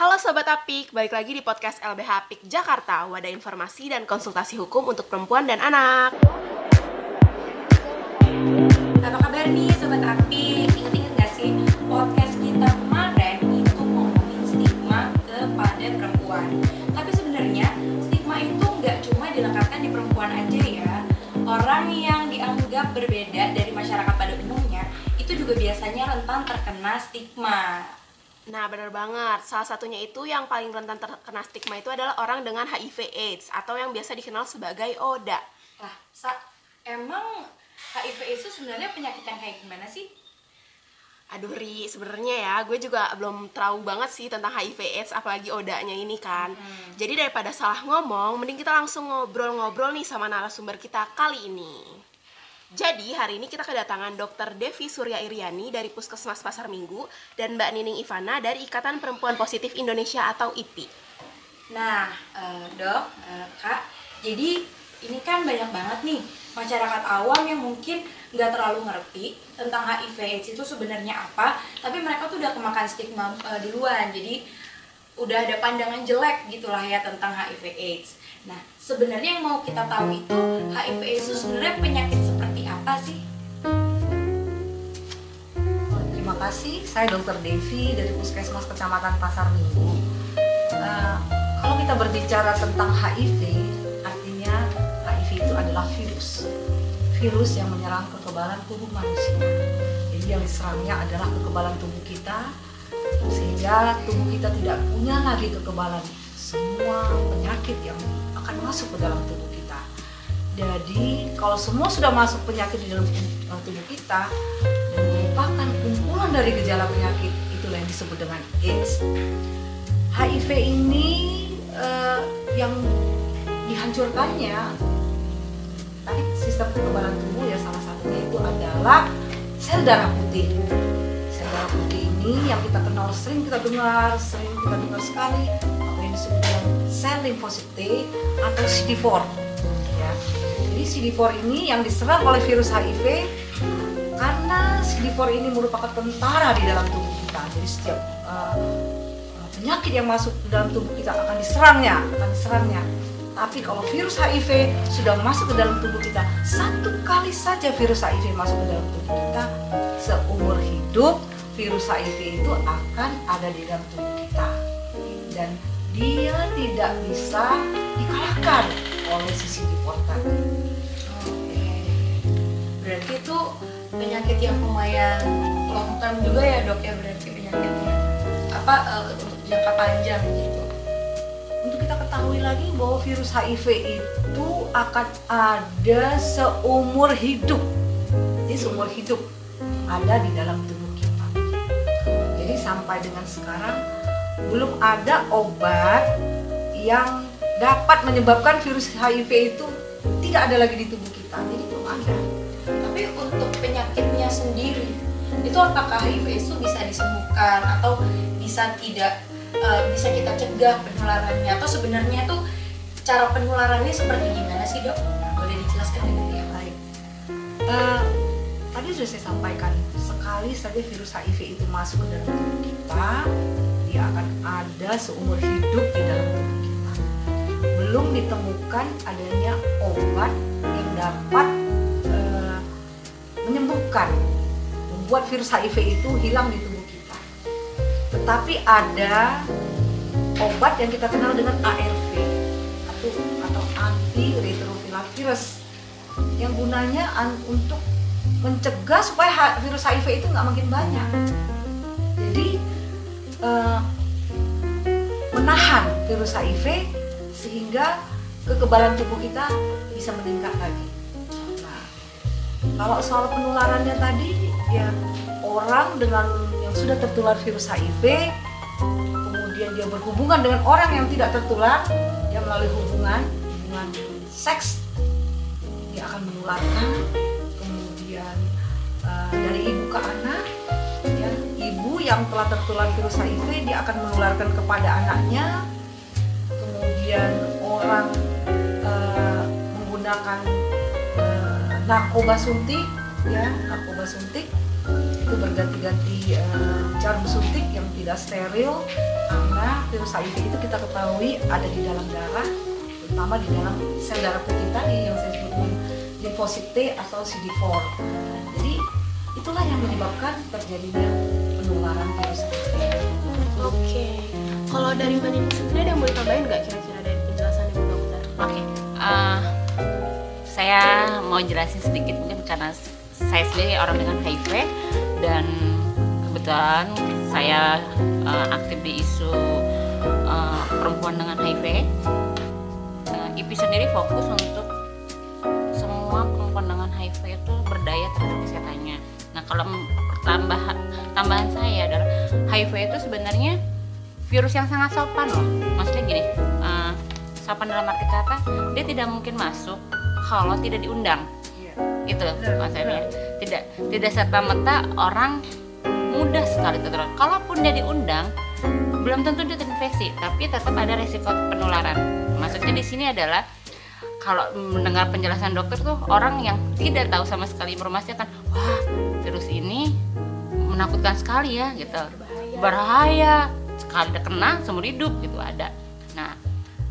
Halo Sobat Apik, balik lagi di podcast LBH Apik Jakarta Wadah informasi dan konsultasi hukum untuk perempuan dan anak. Apa kabar nih Sobat Apik? Ingat-ingat gak sih podcast kita kemarin itu ngomongin stigma kepada perempuan. Tapi sebenarnya stigma itu nggak cuma dilekatkan di perempuan aja ya. Orang yang dianggap berbeda dari masyarakat pada umumnya itu juga biasanya rentan terkena stigma Nah bener banget, salah satunya itu yang paling rentan terkena stigma itu adalah orang dengan HIV AIDS Atau yang biasa dikenal sebagai ODA Lah, Sa, emang HIV itu sebenarnya penyakit yang kayak gimana sih? Aduh Ri, sebenarnya ya gue juga belum tahu banget sih tentang HIV AIDS apalagi ODA-nya ini kan. Jadi daripada salah ngomong, mending kita langsung ngobrol-ngobrol nih sama narasumber kita kali ini jadi hari ini kita kedatangan Dr. Devi Surya Iriani dari Puskesmas Pasar Minggu dan Mbak Nining Ivana dari Ikatan Perempuan Positif Indonesia atau IPI. Nah, eh, dok, eh, kak, jadi ini kan banyak banget nih masyarakat awam yang mungkin nggak terlalu ngerti tentang HIV AIDS itu sebenarnya apa, tapi mereka tuh udah kemakan stigma eh, duluan, jadi udah ada pandangan jelek gitulah ya tentang HIV AIDS. Nah, sebenarnya yang mau kita tahu itu HIV AIDS itu sebenarnya penyakit apa sih? Terima kasih, saya Dr. Devi dari Puskesmas Kecamatan Pasar Minggu. Eh, kalau kita berbicara tentang HIV, artinya HIV itu adalah virus. Virus yang menyerang kekebalan tubuh manusia. Jadi yang diserangnya adalah kekebalan tubuh kita, sehingga tubuh kita tidak punya lagi kekebalan semua penyakit yang akan masuk ke dalam tubuh. Jadi kalau semua sudah masuk penyakit di dalam tubuh kita dan merupakan kumpulan dari gejala penyakit itulah yang disebut dengan AIDS. HIV ini eh, yang dihancurkannya tadi sistem kekebalan tubuh ya salah satunya itu adalah sel darah putih. Sel darah putih ini yang kita kenal sering kita dengar, sering kita dengar sekali apa yang disebut dengan sel limfosit T atau CD4 ya. Jadi CD4 ini yang diserang oleh virus HIV karena CD4 ini merupakan tentara di dalam tubuh kita. Jadi setiap uh, penyakit yang masuk ke dalam tubuh kita akan diserangnya, akan diserangnya. Tapi kalau virus HIV sudah masuk ke dalam tubuh kita, satu kali saja virus HIV masuk ke dalam tubuh kita, seumur hidup virus HIV itu akan ada di dalam tubuh kita. Dan dia tidak bisa dikalahkan oleh si CD4 tadi. Oke. Berarti itu penyakit yang lumayan long term juga ya dok ya berarti penyakitnya apa eh, untuk jangka panjang gitu. Untuk kita ketahui lagi bahwa virus HIV itu akan ada seumur hidup. Jadi seumur hidup ada di dalam tubuh kita. Jadi sampai dengan sekarang belum ada obat yang dapat menyebabkan virus HIV itu tidak ada lagi di tubuh kita. Jadi belum ada. Tapi untuk penyakitnya sendiri itu apakah HIV itu bisa disembuhkan atau bisa tidak eh, bisa kita cegah penularannya atau sebenarnya tuh cara penularannya seperti gimana sih dok? Boleh dijelaskan dengan ya? Baik. Eh, tadi sudah saya sampaikan sekali saja virus HIV itu masuk ke dalam tubuh kita, dia akan ada seumur hidup di dalam tubuh kita. Belum ditemukan adanya obat yang dapat menyembuhkan, membuat virus HIV itu hilang di tubuh kita. Tetapi ada obat yang kita kenal dengan ARV atau atau antiretroviral virus yang gunanya an- untuk mencegah supaya virus HIV itu nggak makin banyak. Jadi eh, menahan virus HIV sehingga kekebalan tubuh kita bisa meningkat lagi. Kalau soal penularannya tadi ya orang dengan yang sudah tertular virus HIV kemudian dia berhubungan dengan orang yang tidak tertular dia melalui hubungan hubungan seks dia akan menularkan. Kemudian eh, dari ibu ke anak ya ibu yang telah tertular virus HIV dia akan menularkan kepada anaknya. Kemudian orang eh, menggunakan narkoba suntik ya narkoba suntik itu berganti-ganti eh, jarum suntik yang tidak steril karena virus HIV itu kita ketahui ada di dalam darah, terutama di dalam sel darah putih tadi yang saya sebut limfosit T atau CD4. Jadi itulah yang menyebabkan terjadinya penularan virus HIV. Oke. Kalau dari Mbak Nini sendiri ada yang mau ditambahin nggak kira-kira dari penjelasannya Bu Dokter? Oke, eh, saya mau jelasin sedikit mungkin karena saya sendiri orang dengan HIV dan kebetulan saya eh, aktif di isu eh, perempuan dengan HIV. Nah, IPI sendiri fokus untuk semua perempuan dengan HIV itu berdaya terhadap kesehatannya. Nah, kalau tambahan tambahan saya adalah HIV itu sebenarnya virus yang sangat sopan loh. Maksudnya gini, eh, sopan dalam arti kata dia tidak mungkin masuk kalau tidak diundang. Itu konsepnya tidak tidak serta merta orang mudah sekali tertular kalaupun dia diundang belum tentu dia terinfeksi tapi tetap ada resiko penularan. Maksudnya di sini adalah kalau mendengar penjelasan dokter tuh orang yang tidak tahu sama sekali informasinya kan wah virus ini menakutkan sekali ya gitu. Berbahaya. Sekali kena seumur hidup gitu ada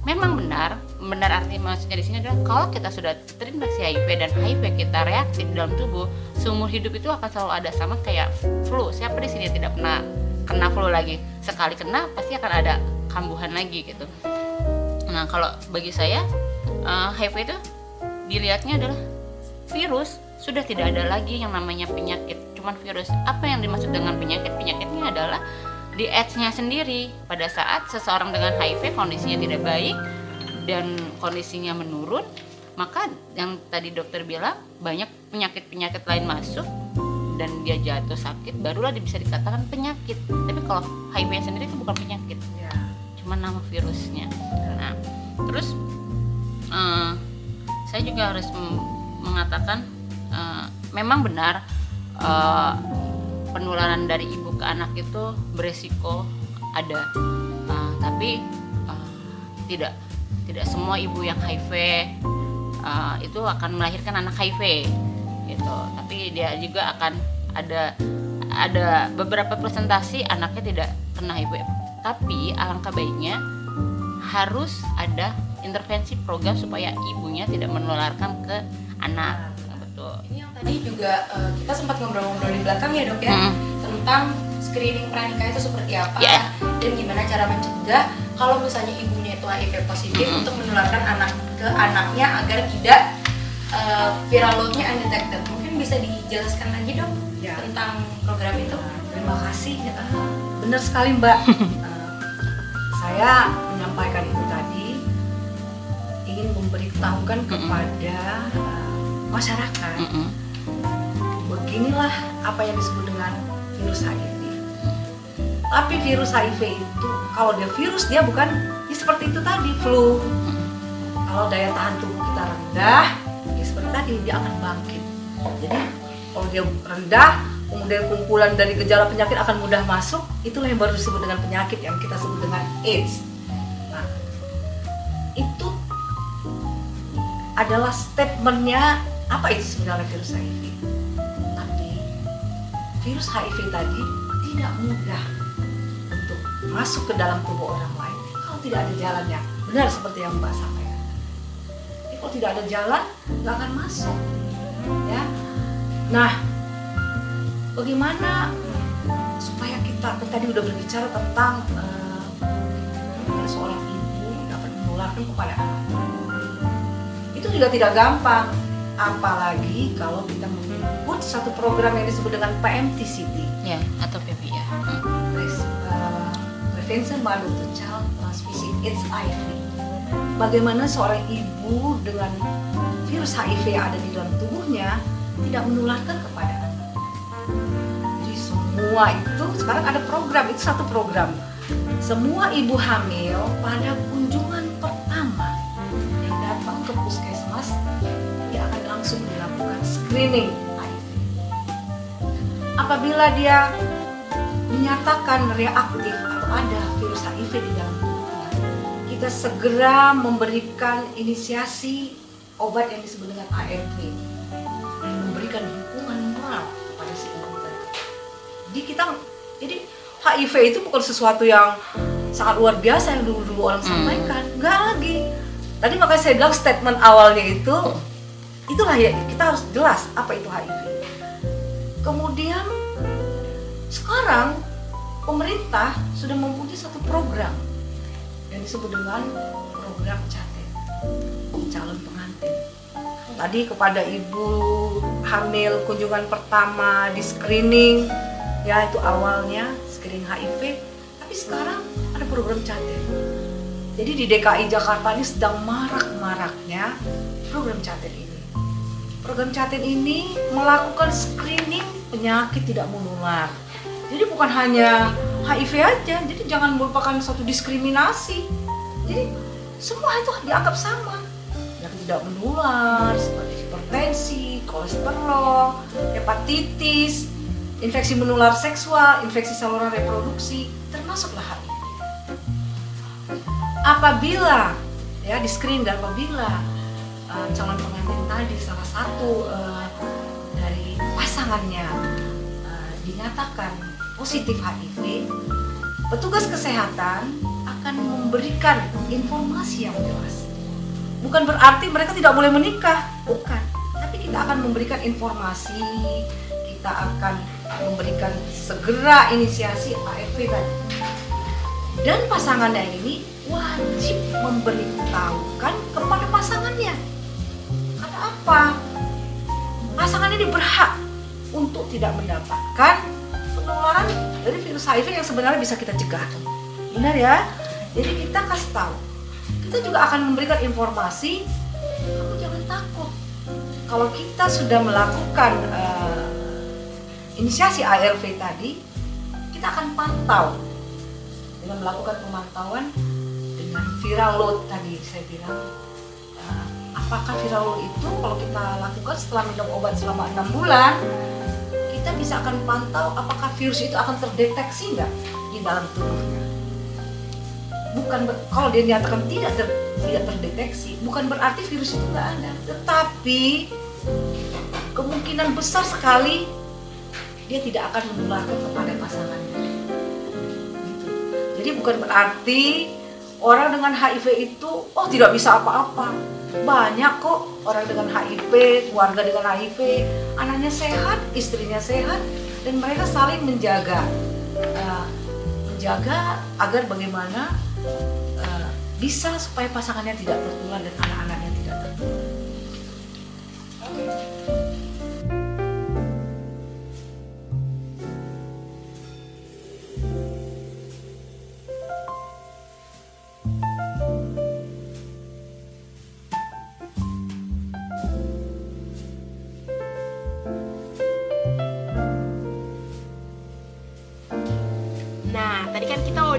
memang benar. Benar arti maksudnya di sini adalah kalau kita sudah terinfeksi HIV dan HIV kita reaktif dalam tubuh seumur hidup itu akan selalu ada sama kayak flu. Siapa di sini tidak pernah kena flu lagi? Sekali kena pasti akan ada kambuhan lagi gitu. Nah kalau bagi saya eh, HIV itu dilihatnya adalah virus. Sudah tidak ada lagi yang namanya penyakit cuman virus. Apa yang dimaksud dengan penyakit? Penyakitnya adalah di AIDS-nya sendiri. Pada saat seseorang dengan HIV kondisinya tidak baik dan kondisinya menurun maka yang tadi dokter bilang banyak penyakit-penyakit lain masuk dan dia jatuh sakit barulah dia bisa dikatakan penyakit. Tapi kalau HIV sendiri itu bukan penyakit Ya. cuma nama virusnya. Nah terus eh, saya juga harus mengatakan eh, memang benar eh, penularan dari ibu ke anak itu beresiko ada. Eh, tapi eh, tidak tidak semua ibu yang HIV eh, itu akan melahirkan anak HIV gitu. Tapi dia juga akan ada ada beberapa presentasi anaknya tidak kena HIV. Tapi alangkah baiknya harus ada intervensi program supaya ibunya tidak menularkan ke anak betul Ini yang tadi juga eh, kita sempat ngobrol-ngobrol di belakang ya dok ya Mm. tentang screening pranikah itu seperti apa Ya. dan gimana cara mencegah kalau misalnya ibunya itu HIV positif Mm. untuk menularkan anak ke anaknya agar tidak eh, viral load-nya undetected. Mungkin bisa dijelaskan lagi dok Ya. tentang program itu? Nah, terima kasih. Uh, benar sekali Mbak. Uh, saya menyampaikan itu tadi ingin memberitahukan kepada uh, masyarakat beginilah apa yang disebut dengan virus HIV. Tapi virus HIV itu kalau dia virus dia bukan ya seperti itu tadi flu. Kalau daya tahan tubuh kita rendah, ya seperti tadi dia akan bangkit. Jadi kalau dia rendah, kemudian kumpulan dari gejala penyakit akan mudah masuk, itulah yang baru disebut dengan penyakit yang kita sebut dengan AIDS. Nah, itu adalah statementnya apa itu sebenarnya virus HIV. Tapi virus HIV tadi tidak mudah masuk ke dalam tubuh orang lain kalau tidak ada jalannya. Benar seperti yang Mbak sampaikan. Jadi kalau tidak ada jalan, nggak akan masuk. Ya. Nah, bagaimana supaya kita kan tadi udah berbicara tentang bagaimana seorang ibu dapat menularkan kepada anak. Itu juga tidak gampang, apalagi kalau kita mengikut satu program yang disebut dengan PMTCT, ya atau PPI ya Mm. Mother to Child Transmission AIDS HIV. Bagaimana seorang ibu dengan virus HIV yang ada di dalam tubuhnya tidak menularkan kepada anak. Jadi semua itu sekarang ada program itu satu program. Semua ibu hamil pada kunjungan pertama yang datang ke puskesmas dia akan langsung dilakukan screening HIV. Apabila dia menyatakan reaktif ada virus HIV di dalam tubuhnya, kita segera memberikan inisiasi obat yang disebut dengan ARV dan memberikan dukungan moral kepada si ibu tadi. Jadi kita, jadi HIV itu bukan sesuatu yang sangat luar biasa yang dulu-dulu orang Hmm. sampaikan. Nggak lagi. Tadi makanya saya bilang statement awalnya itu itulah ya kita harus jelas apa itu HIV kemudian sekarang pemerintah sudah mempunyai satu program yang disebut dengan program catet calon pengantin. Tadi kepada ibu hamil kunjungan pertama di screening ya itu awalnya screening HIV tapi sekarang ada program catet jadi di DKI Jakarta ini sedang marak-maraknya program catet ini. Program catet ini melakukan screening penyakit tidak menular jadi bukan hanya HIV aja jadi jangan merupakan suatu diskriminasi jadi semua itu dianggap sama yang tidak menular seperti hipertensi, kolesterol, hepatitis, infeksi menular seksual, infeksi saluran reproduksi, termasuklah HIV. Apabila ya di screen dan apabila uh, calon pengantin tadi salah satu uh, dari pasangannya uh, dinyatakan positif HIV, petugas kesehatan akan memberikan informasi yang jelas. Bukan berarti mereka tidak boleh menikah, bukan. Tapi kita akan memberikan informasi, kita akan memberikan segera inisiasi ARV tadi. Dan pasangannya ini wajib memberitahukan kepada pasangannya. Karena apa? Pasangan ini berhak untuk tidak mendapatkan penularan dari virus HIV yang sebenarnya bisa kita cegah. Benar ya? Jadi kita kasih tahu. Kita juga akan memberikan informasi, kamu jangan takut. Kalau kita sudah melakukan eh, inisiasi ARV tadi, kita akan pantau dengan melakukan pemantauan dengan viral load tadi saya bilang eh, apakah viral load itu kalau kita lakukan setelah minum obat selama enam bulan kita bisa akan pantau apakah virus itu akan terdeteksi nggak di dalam tubuhnya. Bukan ber- kalau dia nyatakan tidak ter- tidak terdeteksi bukan berarti virus itu nggak ada. Tetapi kemungkinan besar sekali dia tidak akan menularkan kepada pasangannya. Gitu. jadi bukan berarti orang dengan HIV itu oh tidak bisa apa-apa. Banyak kok orang dengan HIV keluarga dengan HIV anaknya sehat istrinya sehat dan mereka saling menjaga. Eh, menjaga agar bagaimana eh, bisa supaya pasangannya tidak tertular dan anak-anaknya tidak tertular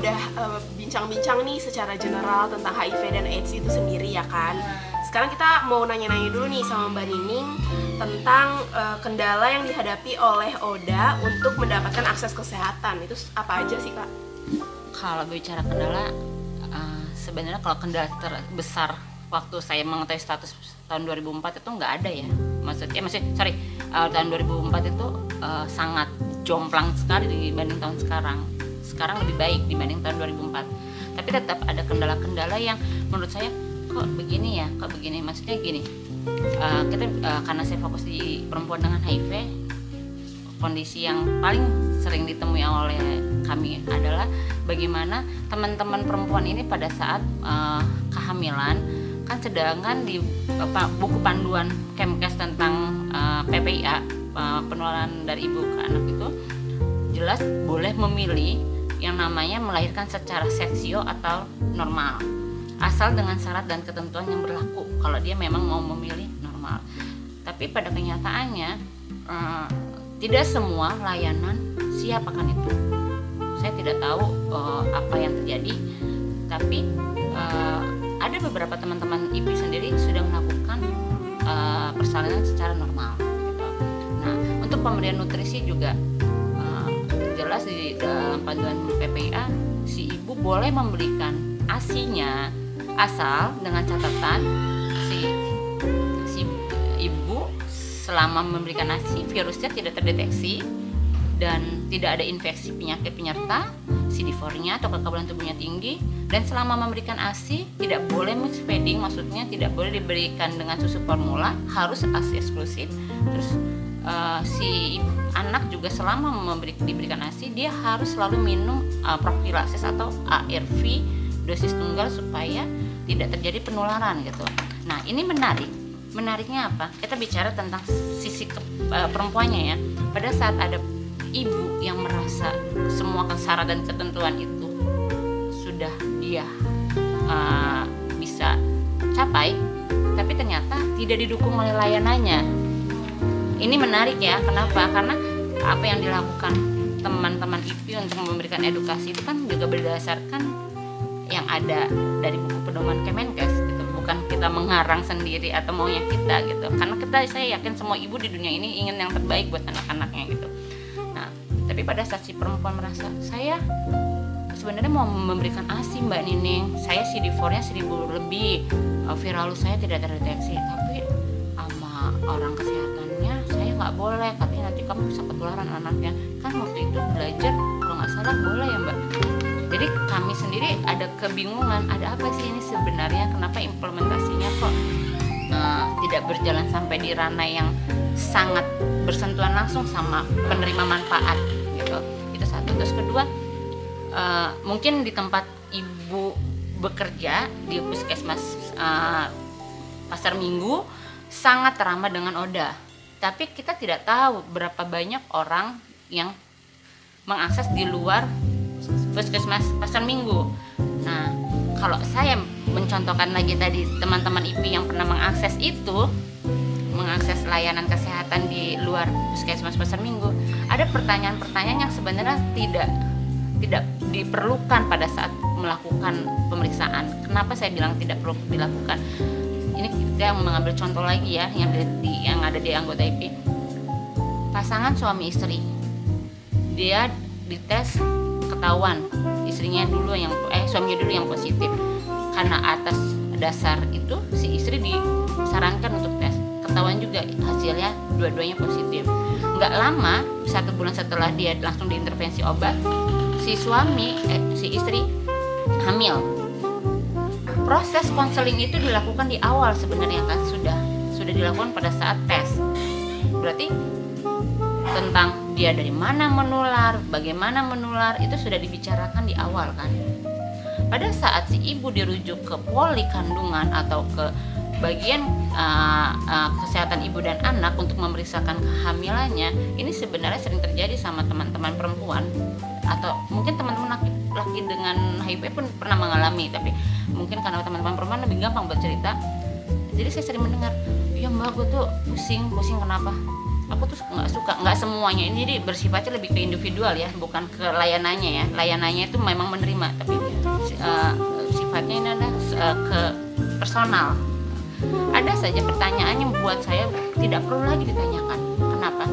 udah eh, bincang-bincang nih secara general tentang HIV dan AIDS itu sendiri ya kan. Sekarang kita mau nanya-nanya dulu nih sama Mbak Nining tentang eh, kendala yang dihadapi oleh Oda untuk mendapatkan akses kesehatan. Itu apa aja sih, Kak? kalau bicara kendala eh, sebenarnya kalau kendala terbesar waktu saya mengetahui status tahun 2004 itu nggak ada ya maksudnya masih sorry eh, tahun 2004 itu eh, sangat jomplang sekali dibanding tahun sekarang sekarang lebih baik dibanding tahun 2004 tapi tetap ada kendala-kendala yang menurut saya kok begini ya kok begini? Maksudnya gini eh, kita eh, karena saya fokus di perempuan dengan HIV kondisi yang paling sering ditemui oleh kami adalah bagaimana teman-teman perempuan ini pada saat eh, kehamilan kan sedangkan di pa- buku panduan Kemkes tentang eh, PPIA eh, penularan dari ibu ke anak itu jelas boleh memilih yang namanya melahirkan secara seksio atau normal. Asal dengan syarat dan ketentuan yang berlaku kalau dia memang mau memilih normal. Tapi pada kenyataannya eh, tidak semua layanan siap akan itu. Saya tidak tahu eh, apa yang terjadi tapi eh, ada beberapa teman-teman IPI sendiri sudah melakukan persalinan secara normal gitu. nah untuk pemberian nutrisi juga jelas di dalam panduan PPIA si ibu boleh memberikan asinya asal dengan catatan si si ibu selama memberikan nasi virusnya tidak terdeteksi dan tidak ada infeksi penyakit penyerta, CD4-nya atau kekebalan tubuhnya tinggi, dan selama memberikan ASI tidak boleh mix feeding, maksudnya tidak boleh diberikan dengan susu formula, harus ASI eksklusif. Terus uh, si anak juga selama memberi, diberikan ASI dia harus selalu minum uh, profilasis atau ARV dosis tunggal supaya tidak terjadi penularan gitu. Nah ini menarik. Menariknya apa? Kita bicara tentang sisi ke, uh, perempuannya ya. Pada saat ada ibu yang merasa semua syarat dan ketentuan itu sudah dia uh, bisa capai, tapi ternyata tidak didukung oleh layanannya. Ini menarik ya, kenapa? Karena apa yang dilakukan teman-teman IPI untuk memberikan edukasi itu kan juga berdasarkan yang ada dari buku pedoman Kemenkes gitu. Bukan kita mengarang sendiri atau maunya kita gitu. Karena kita saya yakin semua ibu di dunia ini ingin yang terbaik buat anak-anaknya gitu. Tapi pada saat si perempuan merasa saya sebenarnya mau memberikan asi mbak Nining. Saya CD4 nya 1000 lebih. Viralus saya tidak terdeteksi. Tapi sama orang kesehatannya saya nggak boleh katanya nanti kamu bisa ketularan anaknya. Kan waktu itu belajar kalau nggak salah boleh ya mbak? Jadi kami sendiri ada kebingungan ada apa sih ini sebenarnya? Kenapa implementasinya kok uh, tidak berjalan sampai di ranah yang sangat bersentuhan langsung sama penerima manfaat gitu. Itu satu. Terus kedua uh, mungkin di tempat ibu bekerja di puskesmas uh, pasar minggu sangat ramah dengan oda tapi kita tidak tahu berapa banyak orang yang mengakses di luar puskesmas pasar minggu. Nah kalau saya mencontohkan lagi tadi teman-teman IP yang pernah mengakses itu mengakses layanan kesehatan di luar puskesmas pasar minggu ada pertanyaan-pertanyaan yang sebenarnya tidak tidak diperlukan pada saat melakukan pemeriksaan. Kenapa saya bilang tidak perlu dilakukan ini kita mengambil contoh lagi ya yang di, yang ada di anggota IP pasangan suami istri. Dia dites ketahuan istrinya dulu yang eh suaminya dulu yang positif. Karena atas dasar itu si istri disarankan untuk tes. Ketahuan juga hasilnya dua-duanya positif. Nggak lama satu bulan setelah dia langsung diintervensi obat si suami eh, si istri hamil proses konseling itu dilakukan di awal sebenarnya kan? Sudah sudah dilakukan pada saat tes. Berarti tentang dia dari mana menular bagaimana menular itu sudah dibicarakan di awal kan? Pada saat si ibu dirujuk ke poli kandungan atau ke bagian uh, uh, kesehatan ibu dan anak untuk memeriksakan kehamilannya ini sebenarnya sering terjadi sama teman-teman perempuan atau mungkin teman-teman laki, laki dengan HIV pun pernah mengalami tapi mungkin karena teman-teman perempuan lebih gampang bercerita jadi saya sering mendengar ya mbak aku tuh pusing pusing kenapa aku tuh nggak suka nggak semuanya ini jadi bersifatnya lebih ke individual ya bukan ke layanannya ya layanannya itu memang menerima tapi uh, sifatnya ini adalah uh, ke personal ada saja pertanyaan yang buat saya tidak perlu lagi ditanyakan. Kenapa?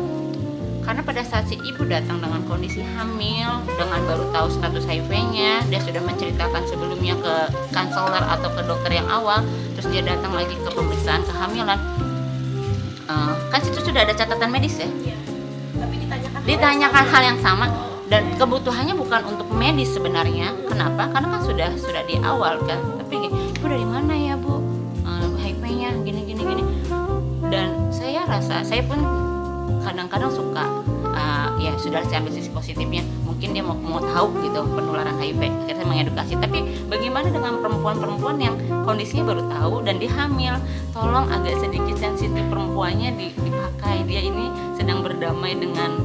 Karena pada saat si ibu datang dengan kondisi hamil, dengan baru tahu status HIV-nya, dia sudah menceritakan sebelumnya ke konselor atau ke dokter yang awal, terus dia datang lagi ke pemeriksaan kehamilan. Uh, kan situ sudah ada catatan medis ya? Iya. Tapi ditanyakan ditanyakan hal yang sama dan kebutuhannya bukan untuk medis sebenarnya. Kenapa? Karena kan sudah sudah di awal kan. Tapi ibu dari mana ya bu? HIV-nya gini gini gini dan saya rasa saya pun kadang-kadang suka uh, ya sudah saya ambil sisi positifnya mungkin dia mau mau tahu gitu penularan HIV kita mengedukasi. Tapi bagaimana dengan perempuan-perempuan yang kondisinya baru tahu dan dia hamil? Tolong agak sedikit sensitif perempuannya dipakai. Dia ini sedang berdamai dengan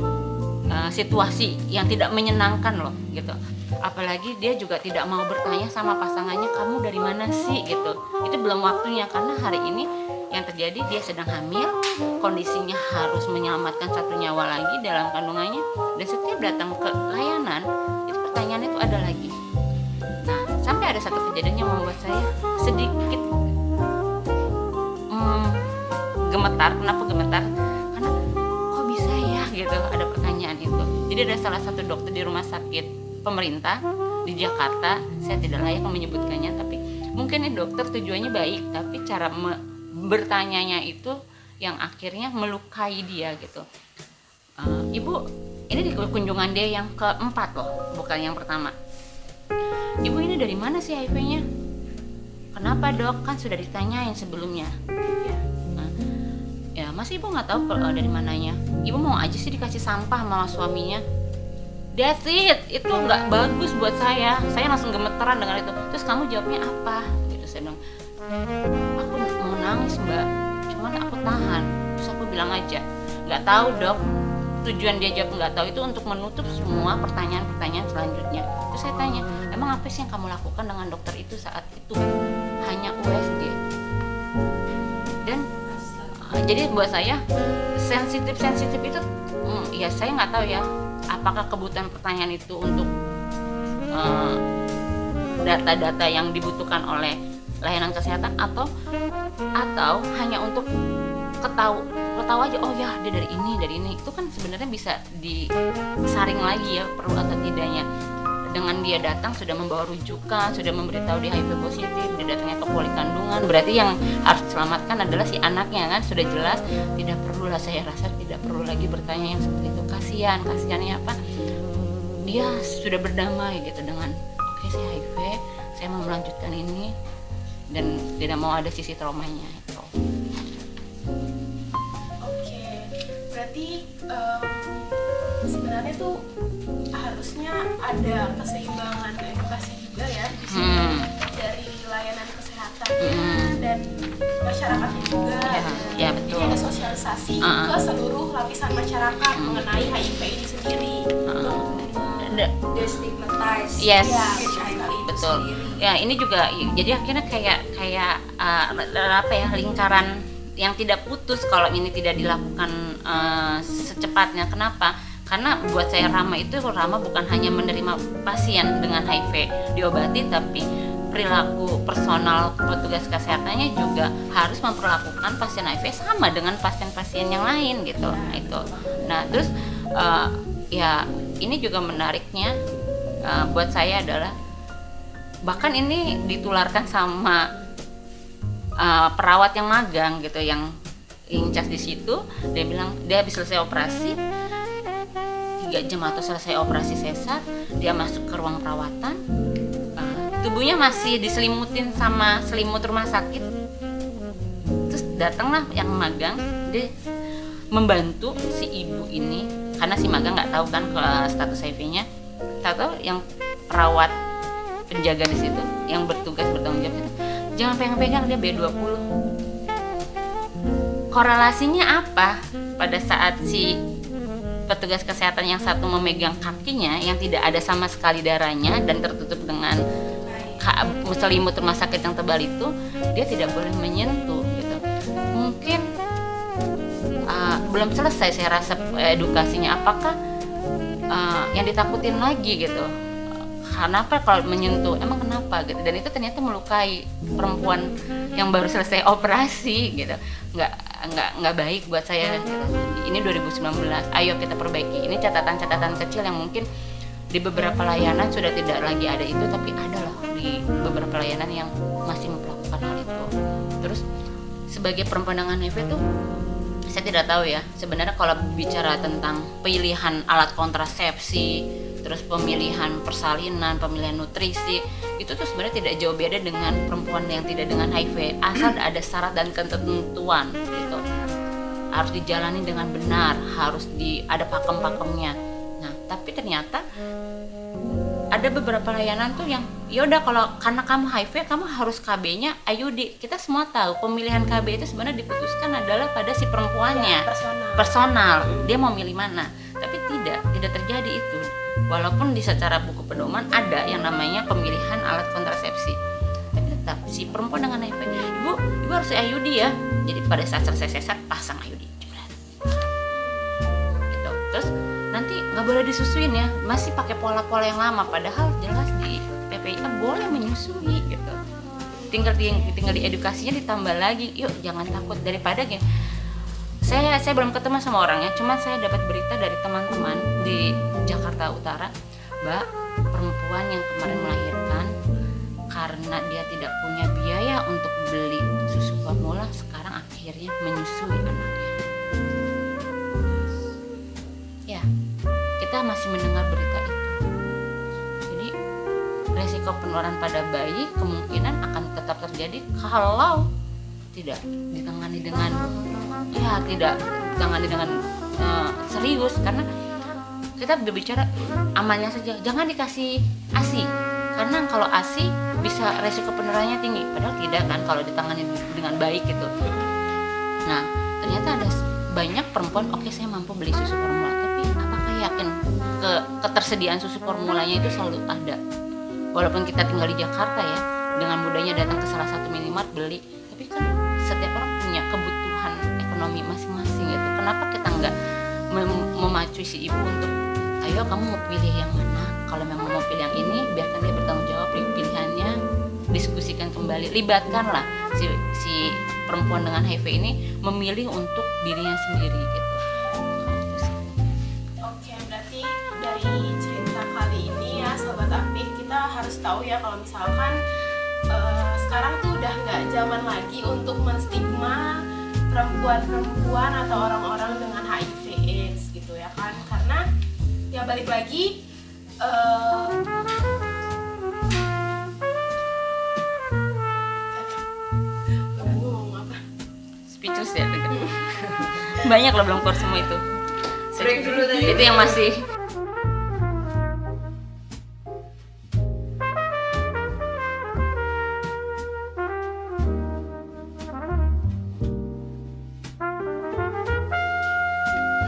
uh, situasi yang tidak menyenangkan loh gitu. Apalagi dia juga tidak mau bertanya sama pasangannya kamu dari mana sih? gitu. Itu belum waktunya karena hari ini yang terjadi dia sedang hamil. Kondisinya harus menyelamatkan satu nyawa lagi dalam kandungannya. Dan setiap datang ke layanan itu pertanyaan itu ada lagi. Nah sampai ada satu kejadian yang membuat saya sedikit hmm, gemetar. Kenapa gemetar? Karena kok bisa ya? Gitu ada pertanyaan itu. Jadi ada salah satu dokter di rumah sakit pemerintah di Jakarta. Saya tidak layak menyebutkannya tapi mungkin ini dokter tujuannya baik tapi cara bertanyanya itu yang akhirnya melukai dia gitu. Uh, ibu ini di kunjungan dia yang keempat loh bukan yang pertama. Ibu ini dari mana sih HIV-nya kenapa dok? Kan sudah ditanyain sebelumnya. Nah, ya masa ibu nggak tahu kalau dari mananya. Ibu mau aja sih dikasih sampah sama suaminya. That's it, itu nggak bagus buat saya. Saya langsung gemeteran dengan itu. Terus kamu jawabnya apa? Gitu saya bilang, aku nangis mbak, cuman aku tahan. Terus aku bilang aja, nggak tahu dok. Tujuan dia jawab nggak tahu itu untuk menutup semua pertanyaan-pertanyaan selanjutnya. Terus saya tanya, emang apa sih yang kamu lakukan dengan dokter itu saat itu? Hanya USG. Dan uh, jadi buat saya sensitif sensitif itu, hmm, ya saya nggak tahu ya apakah kebutuhan pertanyaan itu untuk uh, data-data yang dibutuhkan oleh layanan kesehatan atau atau hanya untuk ketahu ketahu aja oh ya dia dari ini dari ini. Itu kan sebenarnya bisa disaring lagi ya perlu atau tidaknya. Dengan dia datang sudah membawa rujukan sudah memberitahu dia HIV positif dia datangnya ke poli kandungan. Berarti yang harus diselamatkan adalah si anaknya kan? Sudah jelas tidak perlu lah saya rasa tidak perlu lagi bertanya yang seperti itu. Kasihan kasihannya apa? Dia sudah berdamai gitu dengan oke saya HIV saya mau melanjutkan ini dan tidak mau ada sisi traumanya itu Oke, berarti em, sebenarnya tuh harusnya ada keseimbangan edukasi juga ya di sini Hmm. dari layanan kesehatan Hmm. dan masyarakatnya juga. Ya, ya, betul. Jadi ada sosialisasi Uh-uh. ke seluruh lapisan masyarakat mengenai HIV ini sendiri. Uh-uh. Da- destigmatize. Yes. Itu betul. sendiri. ya ini juga jadi akhirnya kayak kayak uh, apa ya lingkaran yang tidak putus kalau ini tidak dilakukan uh, secepatnya. Kenapa? Karena buat saya Rama itu Rama bukan hanya menerima pasien dengan HIV diobati tapi perilaku personal petugas kesehatannya juga harus memperlakukan pasien HIV sama dengan pasien-pasien yang lain gitu. Nah, itu. Nah terus uh, ya ini juga menariknya uh, buat saya adalah bahkan ini ditularkan sama uh, perawat yang magang gitu yang incas di situ. Dia bilang dia habis selesai operasi tiga jam atau selesai operasi sesar dia masuk ke ruang perawatan uh, tubuhnya masih diselimutin sama selimut rumah sakit. Terus datanglah yang magang dia membantu si ibu ini karena si magang nggak tahu kan status HIV-nya tahu yang perawat penjaga di situ yang bertugas bertanggung jawab itu jangan pegang-pegang dia B20 korelasinya apa pada saat si petugas kesehatan yang satu memegang kakinya yang tidak ada sama sekali darahnya dan tertutup dengan selimut rumah sakit yang tebal itu dia tidak boleh menyentuh belum selesai saya rasa edukasinya apakah uh, yang ditakutin lagi gitu? Kenapa kalau menyentuh emang kenapa? Gitu. Dan itu ternyata melukai perempuan yang baru selesai operasi gitu. Nggak nggak nggak baik buat saya. Gitu. ini 2019 ayo kita perbaiki. Ini catatan-catatan kecil yang mungkin di beberapa layanan sudah tidak lagi ada itu tapi ada loh di beberapa layanan yang masih melakukan hal itu. Terus sebagai perempuan dengan HIV tuh saya tidak tahu ya. Sebenarnya kalau bicara tentang pilihan alat kontrasepsi terus pemilihan persalinan pemilihan nutrisi itu tuh sebenarnya tidak jauh beda dengan perempuan yang tidak dengan HIV asal ada syarat dan ketentuan gitu. Harus dijalani dengan benar harus di ada pakem-pakemnya. Nah tapi ternyata ada beberapa layanan tuh yang yaudah kalau karena kamu HIV kamu harus KB-nya IUD kita semua tahu pemilihan KB itu sebenarnya diputuskan adalah pada si perempuannya. Personal. personal. Dia mau milih mana. Tapi tidak tidak terjadi itu. Walaupun di secara buku pedoman ada yang namanya pemilihan alat kontrasepsi. Tapi tetap si perempuan dengan HIV ibu ibu harus IUD ya. Jadi pada saat selesai sesar pasang IUD gitu. Terus nanti nggak boleh disusuin ya. Masih pakai pola-pola yang lama padahal jelas di PPIA boleh menyusui gitu. Tinggal di tinggal di edukasinya ditambah lagi. Yuk jangan takut. Daripada gini saya saya belum ketemu sama orangnya cuman saya dapat berita dari teman-teman di Jakarta Utara mbak perempuan yang kemarin melahirkan karena dia tidak punya biaya untuk beli susu formula sekarang akhirnya menyusui anaknya kita masih mendengar berita itu. Jadi resiko penularan pada bayi kemungkinan akan tetap terjadi kalau tidak ditangani dengan ya tidak ditangani dengan eh, serius. Karena kita berbicara amannya saja. Jangan dikasih asi karena kalau asi bisa resiko penularannya tinggi. Padahal tidak kan kalau ditangani dengan baik gitu. Nah ternyata ada banyak perempuan oke saya mampu beli susu formula yakin ke ketersediaan susu formulanya itu selalu ada. Walaupun kita tinggal di Jakarta ya dengan mudahnya datang ke salah satu minimart beli. Tapi kan setiap orang punya kebutuhan ekonomi masing-masing gitu. Kenapa kita nggak mem- memacu si ibu untuk ayo kamu mau pilih yang mana? Kalau memang mau pilih yang ini biarkan dia bertanggung jawab pilih pilihannya diskusikan kembali. Libatkanlah si si perempuan dengan HIV ini memilih untuk dirinya sendiri gitu berarti dari cerita kali ini ya Sobat Aktif kita harus tahu ya kalau misalkan eh, sekarang tuh udah nggak zaman lagi untuk menstigma perempuan-perempuan atau orang-orang dengan HIV AIDS gitu ya kan? Karena ya balik lagi apa? speechless ya banyak loh belum keluar semua itu Break dulu tadi. itu yang masih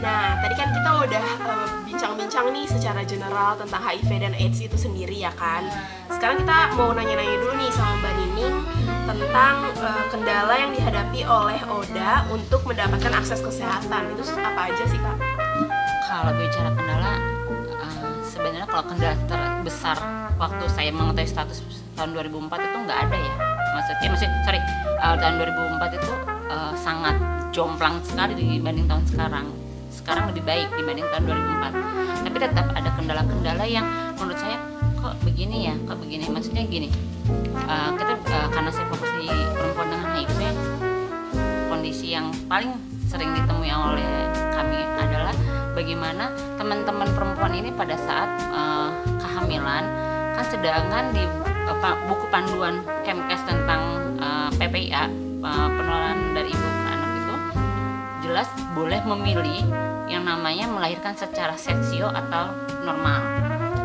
Nah, tadi kan kita udah eh, bincang-bincang nih secara general tentang HIV dan AIDS itu sendiri ya kan. Sekarang kita mau nanya-nanya dulu nih sama Mbak Nining tentang eh, kendala yang dihadapi oleh Oda untuk mendapatkan akses kesehatan. Itu apa aja sih kak? Kalau bicara kendala eh, sebenarnya kalau kendala terbesar waktu saya mengetahui status tahun 2004 itu nggak ada ya. Maksudnya masih sorry eh, tahun 2004 itu eh, sangat jomplang sekali dibanding tahun sekarang. Sekarang lebih baik dibanding tahun 2004 tapi tetap ada kendala-kendala yang menurut saya kok begini ya kok begini. Maksudnya gini eh, kita eh, karena saya fokus di perempuan dengan HIV kondisi yang paling sering ditemui oleh kami adalah bagaimana teman-teman perempuan ini pada saat eh, kehamilan. Kan sedangkan di pa- buku panduan Kemkes tentang eh, PPIA eh, penularan dari ibu ke anak itu jelas boleh memilih yang namanya melahirkan secara seksio atau normal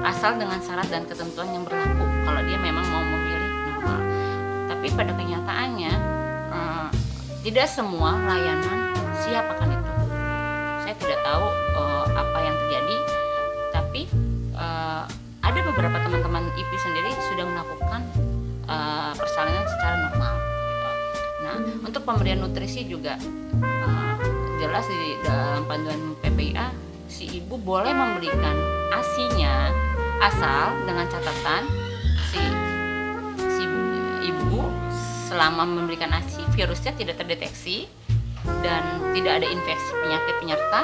asal dengan syarat dan ketentuan yang berlaku kalau dia memang mau memilih normal. Tapi pada kenyataannya eh, tidak semua layanan siap akan tidak tahu eh, apa yang terjadi. Tapi eh, ada beberapa teman-teman IP sendiri sudah melakukan eh, persalinan secara normal gitu. nah untuk pemberian nutrisi juga eh, jelas di dalam panduan PPIA si ibu boleh memberikan asinya asal dengan catatan si si ibu selama memberikan ASI virusnya tidak terdeteksi dan tidak ada infeksi penyakit penyerta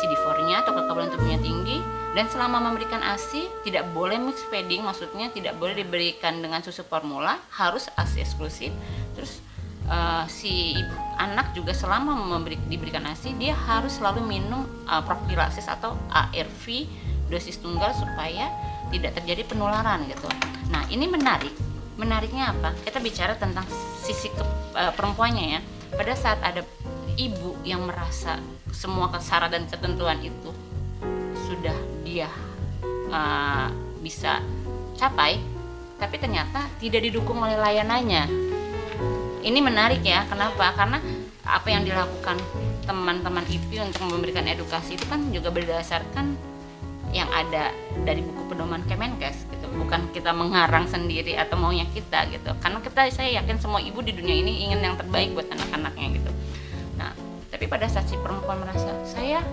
CD4-nya atau kekebalan tubuhnya tinggi dan selama memberikan ASI tidak boleh mix feeding maksudnya tidak boleh diberikan dengan susu formula harus ASI eksklusif terus eh, si ibu, anak juga selama memberi, diberikan ASI dia harus selalu minum eh, profilaksis atau ARV dosis tunggal supaya tidak terjadi penularan gitu. Nah ini menarik. Menariknya apa? Kita bicara tentang sisi ke, eh, perempuannya ya. Pada saat ada ibu yang merasa semua syarat dan ketentuan itu sudah dia eh, bisa capai, tapi ternyata tidak didukung oleh layanannya. Ini menarik ya. Kenapa? Karena apa yang dilakukan teman-teman IP untuk memberikan edukasi itu kan juga berdasarkan yang ada dari buku pedoman Kemenkes gitu bukan kita mengarang sendiri atau maunya kita gitu karena kita saya yakin semua ibu di dunia ini ingin yang terbaik buat anak-anaknya gitu tapi pada saat si perempuan merasa saya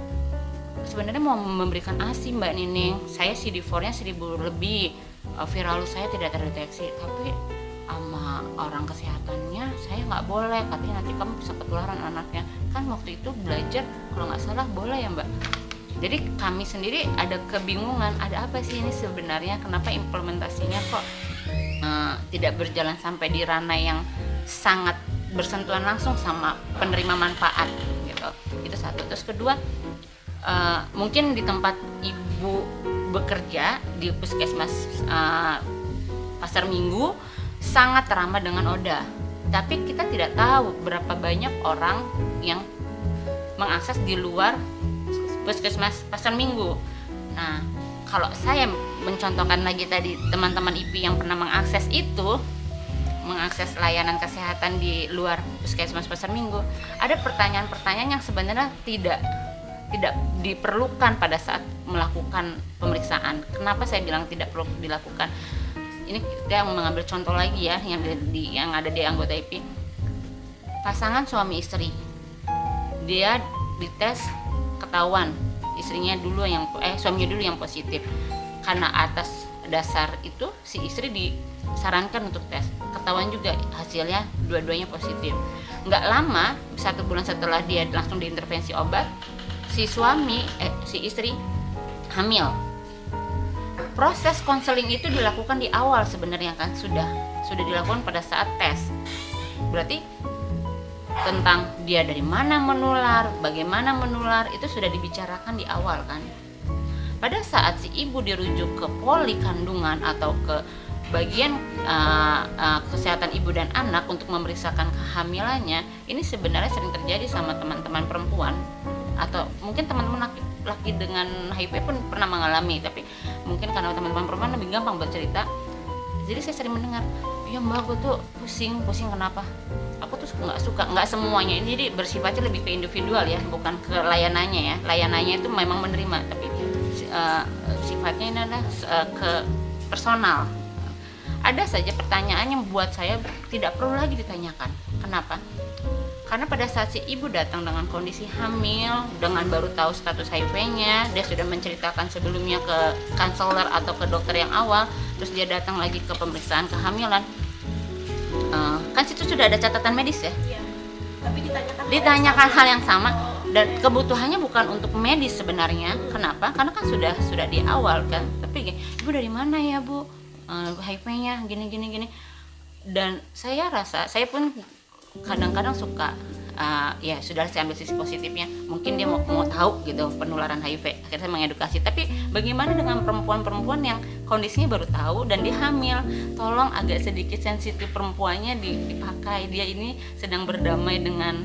sebenarnya mau memberikan asi mbak Nining. Saya CD4 nya 1000 lebih. Eh, viralus saya tidak terdeteksi. Tapi sama orang kesehatannya saya nggak boleh. Katanya nanti kamu bisa ketularan anaknya. Kan waktu itu belajar kalau nggak salah boleh ya mbak? Jadi kami sendiri ada kebingungan ada apa sih ini sebenarnya? Kenapa implementasinya kok eh, tidak berjalan sampai di ranah yang sangat bersentuhan langsung sama penerima manfaat satu. Terus kedua eh, mungkin di tempat ibu bekerja di puskesmas eh, pasar minggu sangat ramah dengan Oda. Tapi kita tidak tahu berapa banyak orang yang mengakses di luar puskesmas pasar minggu. Nah kalau saya mencontohkan lagi tadi teman-teman IP yang pernah mengakses itu mengakses layanan kesehatan di luar puskesmas pasar minggu ada pertanyaan-pertanyaan yang sebenarnya tidak tidak diperlukan pada saat melakukan pemeriksaan. Kenapa saya bilang tidak perlu dilakukan? Ini kita yang mengambil contoh lagi ya yang di, yang ada di anggota IP pasangan suami istri. Dia dites ketahuan istrinya dulu yang eh suaminya dulu yang positif. Karena atas dasar itu si istri disarankan untuk tes ketahuan juga hasilnya dua-duanya positif. Nggak lama satu bulan setelah dia langsung diintervensi obat si suami eh si istri hamil. Proses konseling itu dilakukan di awal sebenarnya kan sudah sudah dilakukan pada saat tes. Berarti tentang dia dari mana menular bagaimana menular itu sudah dibicarakan di awal kan. Pada saat si ibu dirujuk ke poli kandungan atau ke bagian uh, uh, kesehatan ibu dan anak untuk memeriksakan kehamilannya ini sebenarnya sering terjadi sama teman-teman perempuan atau mungkin teman-teman laki, laki dengan HIV pun pernah mengalami tapi mungkin karena teman-teman perempuan lebih gampang bercerita jadi saya sering mendengar ya mbak aku tuh pusing pusing kenapa? Aku tuh nggak suka nggak semuanya. Ini jadi bersifatnya lebih ke individual ya bukan ke layanannya ya. Layanannya itu memang menerima tapi uh, sifatnya ini adalah uh, ke personal ada saja pertanyaan yang buat saya tidak perlu lagi ditanyakan. Kenapa? Karena pada saat si ibu datang dengan kondisi hamil dengan baru tahu status HIV-nya dia sudah menceritakan sebelumnya ke konselor atau ke dokter yang awal terus dia datang lagi ke pemeriksaan kehamilan. Uh, kan situ sudah ada catatan medis ya? Iya. Tapi ditanyakan ditanyakan hal yang sama. Dan kebutuhannya bukan untuk medis sebenarnya. Kenapa? Karena kan sudah sudah di awal kan. Tapi ibu dari mana ya bu uh, HIV-nya gini gini gini. Dan saya rasa saya pun kadang-kadang suka uh, ya sudah saya ambil sisi positifnya. Mungkin dia mau, mau tahu gitu penularan HIV akhirnya saya mengedukasi. Tapi bagaimana dengan perempuan-perempuan yang kondisinya baru tahu dan dia hamil? Tolong agak sedikit sensitif perempuannya di- dipakai. Dia ini sedang berdamai dengan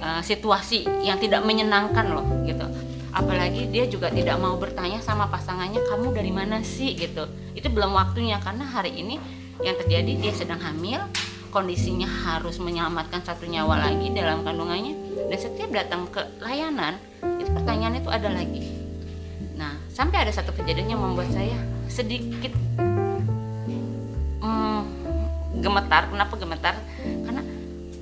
uh, situasi yang tidak menyenangkan loh gitu apalagi dia juga tidak mau bertanya sama pasangannya kamu dari mana sih? gitu. Itu belum waktunya karena hari ini yang terjadi dia sedang hamil kondisinya harus menyelamatkan satu nyawa lagi dalam kandungannya dan setiap datang ke layanan itu pertanyaan itu ada lagi. Nah sampai ada satu kejadian yang membuat saya sedikit hmm, gemetar. Kenapa gemetar? Karena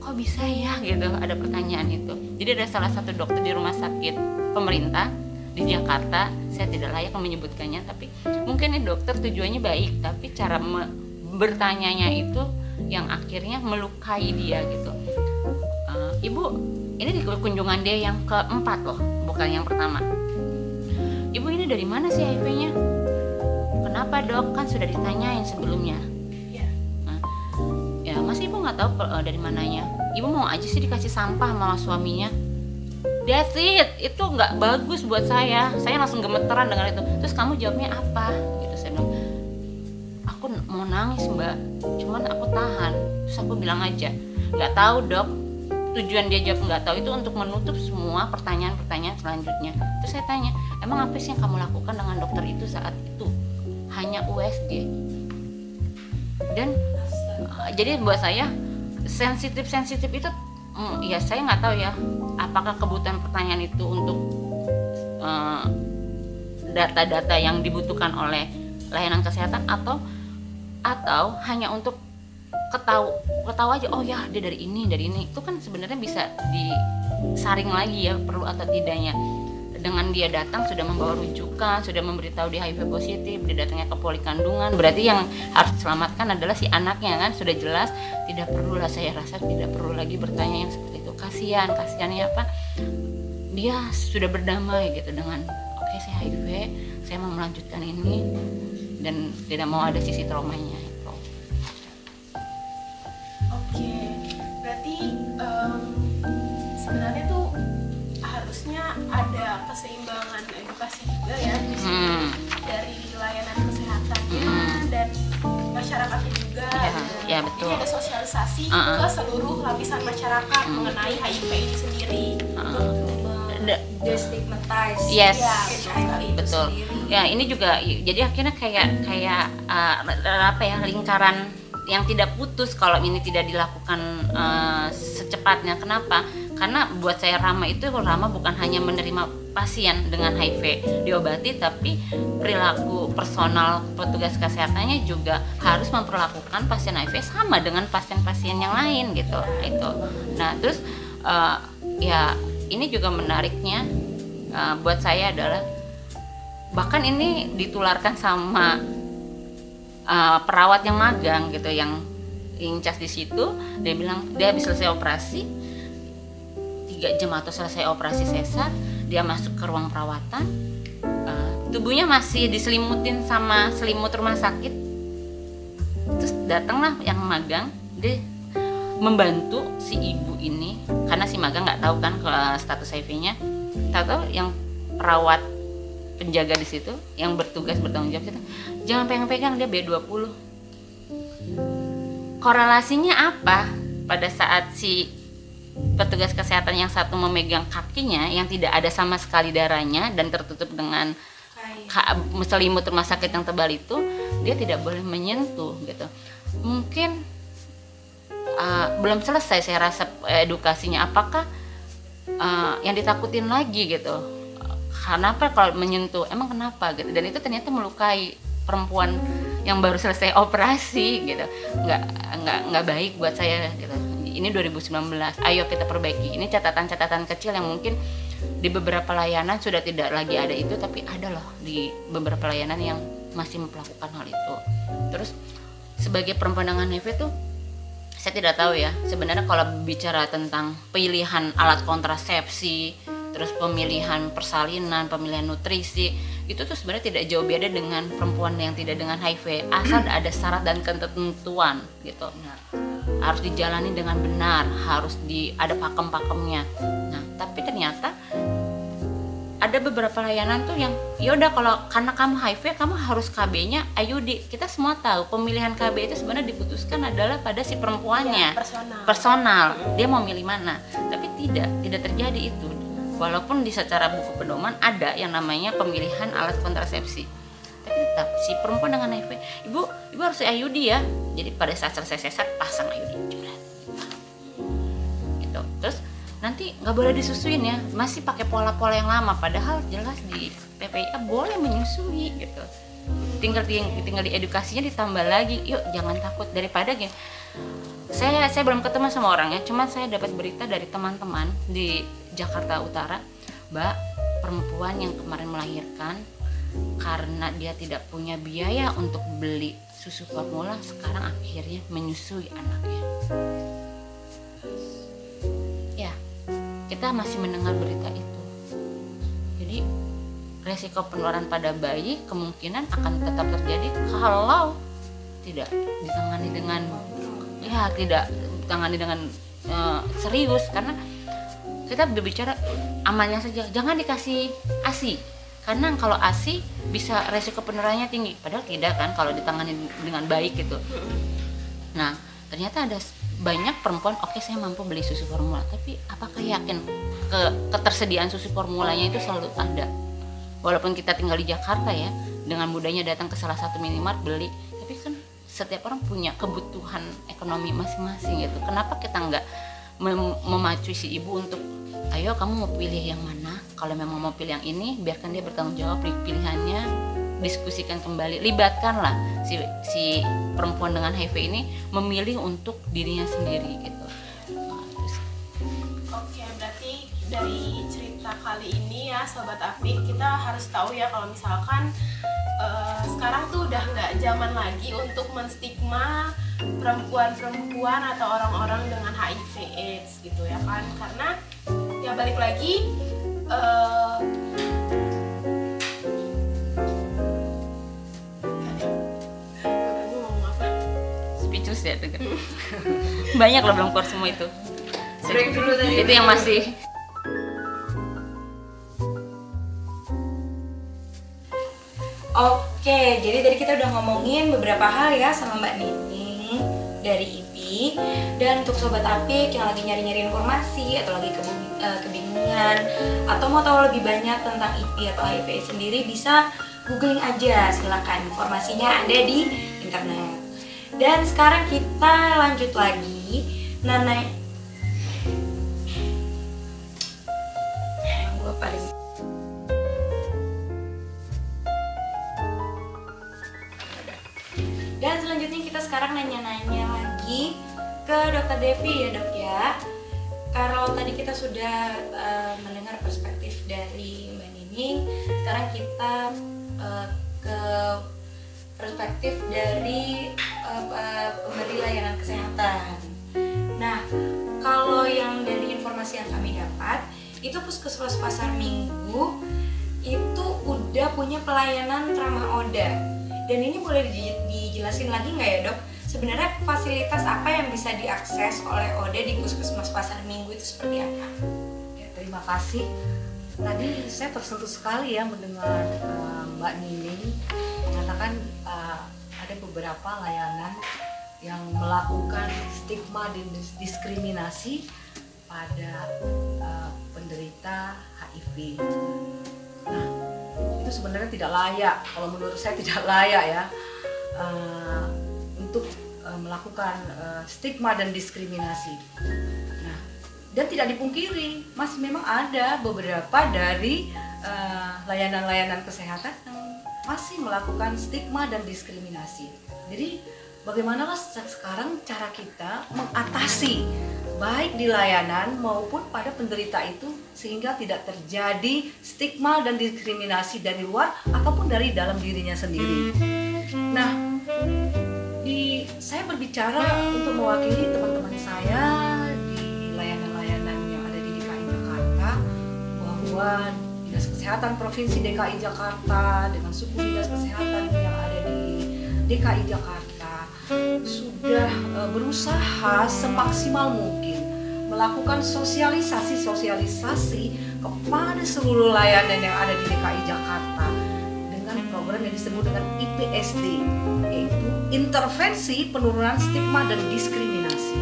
kok bisa ya gitu. Ada pertanyaan itu. Jadi ada salah satu dokter di rumah sakit pemerintah di Jakarta. Saya tidak layak menyebutkannya tapi mungkin ini dokter tujuannya baik tapi cara me- bertanyanya itu yang akhirnya melukai dia gitu. Eh, ibu ini di kunjungan dia yang keempat loh bukan yang pertama. Ibu ini dari mana sih HIV-nya kenapa dok? Kan sudah ditanyain sebelumnya nggak tahu eh, dari mananya. Ibu mau aja sih dikasih sampah sama suaminya. That's it. Itu nggak bagus buat saya. Saya langsung gemeteran dengan itu. Terus kamu jawabnya apa? Gitu saya bilang aku mau nangis mbak. Cuman aku tahan. Terus aku bilang aja nggak tahu dok. Tujuan dia jawab nggak tahu itu untuk menutup semua pertanyaan-pertanyaan selanjutnya. Terus saya tanya emang apa sih yang kamu lakukan dengan dokter itu saat itu? Hanya USG dan uh, jadi buat saya sensitif sensitif itu mm, ya saya nggak tahu ya apakah kebutuhan pertanyaan itu untuk uh, data-data yang dibutuhkan oleh layanan kesehatan atau atau hanya untuk ketahu ketahu aja oh ya dia dari ini dari ini. Itu kan sebenarnya bisa disaring lagi ya perlu atau tidaknya dengan dia datang sudah membawa rujukan sudah memberitahu dia HIV positif dia datangnya ke poli kandungan. Berarti yang harus diselamatkan adalah si anaknya kan? Sudah jelas tidak perlu lah saya rasa tidak perlu lagi bertanya yang seperti itu. Kasihan kasihannya apa? Dia sudah berdamai gitu dengan oke saya HIV saya mau melanjutkan ini dan tidak mau ada sisi traumanya. Itu Oke, berarti em, sebenarnya ada keseimbangan edukasi juga ya di sini. Hmm. dari layanan kesehatannya dan masyarakatnya juga gitu. iya, betul. Jadi ada sosialisasi Uh-uh. ke seluruh lapisan masyarakat mengenai HIV ini sendiri. Da- destigmatize Yes. ya, HIV betul sendiri. ya ini juga jadi akhirnya kayak kayak uh, apa ya lingkaran yang tidak putus kalau ini tidak dilakukan uh, secepatnya kenapa karena buat saya Rama itu Rama bukan hanya menerima pasien dengan HIV diobati tapi perilaku personal petugas kesehatannya juga harus memperlakukan pasien HIV sama dengan pasien-pasien yang lain gitu. Itu. Nah terus uh, ya ini juga menariknya uh, buat saya adalah bahkan ini ditularkan sama uh, perawat yang magang gitu yang incas di situ. Dia bilang dia habis selesai operasi tiga jam atau selesai operasi sesar dia masuk ke ruang perawatan uh, tubuhnya masih diselimutin sama selimut rumah sakit. Terus datanglah yang magang dia membantu si ibu ini karena si magang nggak tahu kan ke status HIV-nya tahu-tahu yang perawat penjaga di situ yang bertugas bertanggung jawab itu jangan pegang-pegang dia B20 korelasinya apa pada saat si petugas kesehatan yang satu memegang kakinya yang tidak ada sama sekali darahnya dan tertutup dengan selimut rumah sakit yang tebal itu dia tidak boleh menyentuh gitu. Mungkin uh, belum selesai saya rasa edukasinya apakah uh, yang ditakutin lagi gitu? Kenapa kalau menyentuh? Emang kenapa gitu? Dan itu ternyata melukai perempuan yang baru selesai operasi gitu. Nggak nggak nggak baik buat saya gitu ini 2019 ayo kita perbaiki. Ini catatan-catatan kecil yang mungkin di beberapa layanan sudah tidak lagi ada itu tapi ada loh di beberapa layanan yang masih melakukan hal itu. Terus sebagai perempuan dengan HIV tuh saya tidak tahu ya. Sebenarnya kalau bicara tentang pilihan alat kontrasepsi terus pemilihan persalinan pemilihan nutrisi itu tuh sebenarnya tidak jauh beda dengan perempuan yang tidak dengan HIV asal ada syarat dan ketentuan gitu harus dijalani dengan benar harus di ada pakem-pakemnya. Nah tapi ternyata ada beberapa layanan tuh yang yaudah kalau karena kamu HIV kamu harus KB-nya IUD kita semua tahu pemilihan KB itu sebenarnya diputuskan adalah pada si perempuannya. Personal. personal. Dia mau milih mana. Tapi tidak tidak terjadi itu. Walaupun di secara buku pedoman ada yang namanya pemilihan alat kontrasepsi tetap si perempuan dengan HIV ibu ibu harus IUD ya. Jadi pada saat selesai sesar pasang IUD gitu. Terus nanti nggak boleh disusuin ya. Masih pakai pola-pola yang lama. Padahal jelas di PPIA boleh menyusui gitu. Tinggal di, tinggal di edukasinya ditambah lagi. Yuk jangan takut. Daripada gini. Saya saya belum ketemu sama orangnya cuma saya dapat berita dari teman-teman di Jakarta Utara. Mbak perempuan yang kemarin melahirkan karena dia tidak punya biaya untuk beli susu formula sekarang akhirnya menyusui anaknya. Ya kita masih mendengar berita itu. Jadi resiko penularan pada bayi kemungkinan akan tetap terjadi kalau tidak ditangani dengan ya tidak ditangani dengan eh, serius. Karena kita berbicara amannya saja. Jangan dikasih asi karena kalau asi bisa resiko penularannya tinggi. Padahal tidak kan kalau ditangani dengan baik gitu. Nah ternyata ada banyak perempuan oke saya mampu beli susu formula. Tapi apakah yakin ke ketersediaan susu formulanya itu selalu ada? Walaupun kita tinggal di Jakarta ya dengan mudahnya datang ke salah satu minimart beli. Tapi kan setiap orang punya kebutuhan ekonomi masing-masing gitu. Kenapa kita nggak mem- memacu si ibu untuk ayo kamu mau pilih yang mana kalau memang mau pilih yang ini biarkan dia bertanggung jawab pilihannya diskusikan kembali libatkanlah si si perempuan dengan HIV ini memilih untuk dirinya sendiri gitu. Oke, berarti dari cerita kali ini ya Sobat Apik kita harus tahu ya kalau misalkan eh, sekarang tuh udah nggak zaman lagi untuk menstigma perempuan-perempuan atau orang-orang dengan HIV AIDS gitu ya kan? Karena ya balik lagi speechless ya tuh banyak loh belum keluar semua itu. Itu yang masih. Oke, jadi tadi kita udah ngomongin beberapa hal ya sama Mbak Nining. Dari dan untuk sobat Apik yang lagi nyari-nyari informasi atau lagi eh, kebingungan atau mau tahu lebih banyak tentang IPI atau HIPI sendiri bisa googling aja silakan informasinya ada di internet. Dan sekarang kita lanjut lagi. Nana Gua paling Dan selanjutnya kita sekarang nanya-nanya lagi ke Dokter Devi ya dok ya. Kalau tadi kita sudah eh, mendengar perspektif dari Mbak Nining, sekarang kita eh, ke perspektif dari eh, pemberi layanan kesehatan. Nah, kalau yang dari informasi yang kami dapat, itu puskesmas pasar minggu itu udah punya pelayanan ramah oda. Dan ini boleh di- dijelasin lagi nggak ya dok? Sebenarnya fasilitas apa yang bisa diakses oleh ODA di puskesmas pasar minggu itu seperti apa? Ya, terima kasih. Tadi saya tersentuh sekali ya mendengar eh, Mbak Nining mengatakan eh, ada beberapa layanan yang melakukan stigma dan dis- diskriminasi pada eh, penderita HIV. Nah, itu sebenarnya tidak layak. Kalau menurut saya tidak layak ya eh, untuk eh, melakukan eh, stigma dan diskriminasi. Nah, dan tidak dipungkiri masih memang ada beberapa dari eh, layanan-layanan kesehatan yang masih melakukan stigma dan diskriminasi. Jadi bagaimana sekarang cara kita mengatasi baik di layanan maupun pada penderita itu sehingga tidak terjadi stigma dan diskriminasi dari luar ataupun dari dalam dirinya sendiri. Nah, di saya berbicara untuk mewakili teman-teman saya di layanan-layanan yang ada di DKI Jakarta bahwa Dinas Kesehatan Provinsi DKI Jakarta dengan suku Dinas Kesehatan yang ada di DKI Jakarta sudah eh, berusaha semaksimal mungkin melakukan sosialisasi-sosialisasi kepada seluruh layanan yang ada di DKI Jakarta dengan program yang disebut dengan IPSD yaitu intervensi penurunan stigma dan diskriminasi.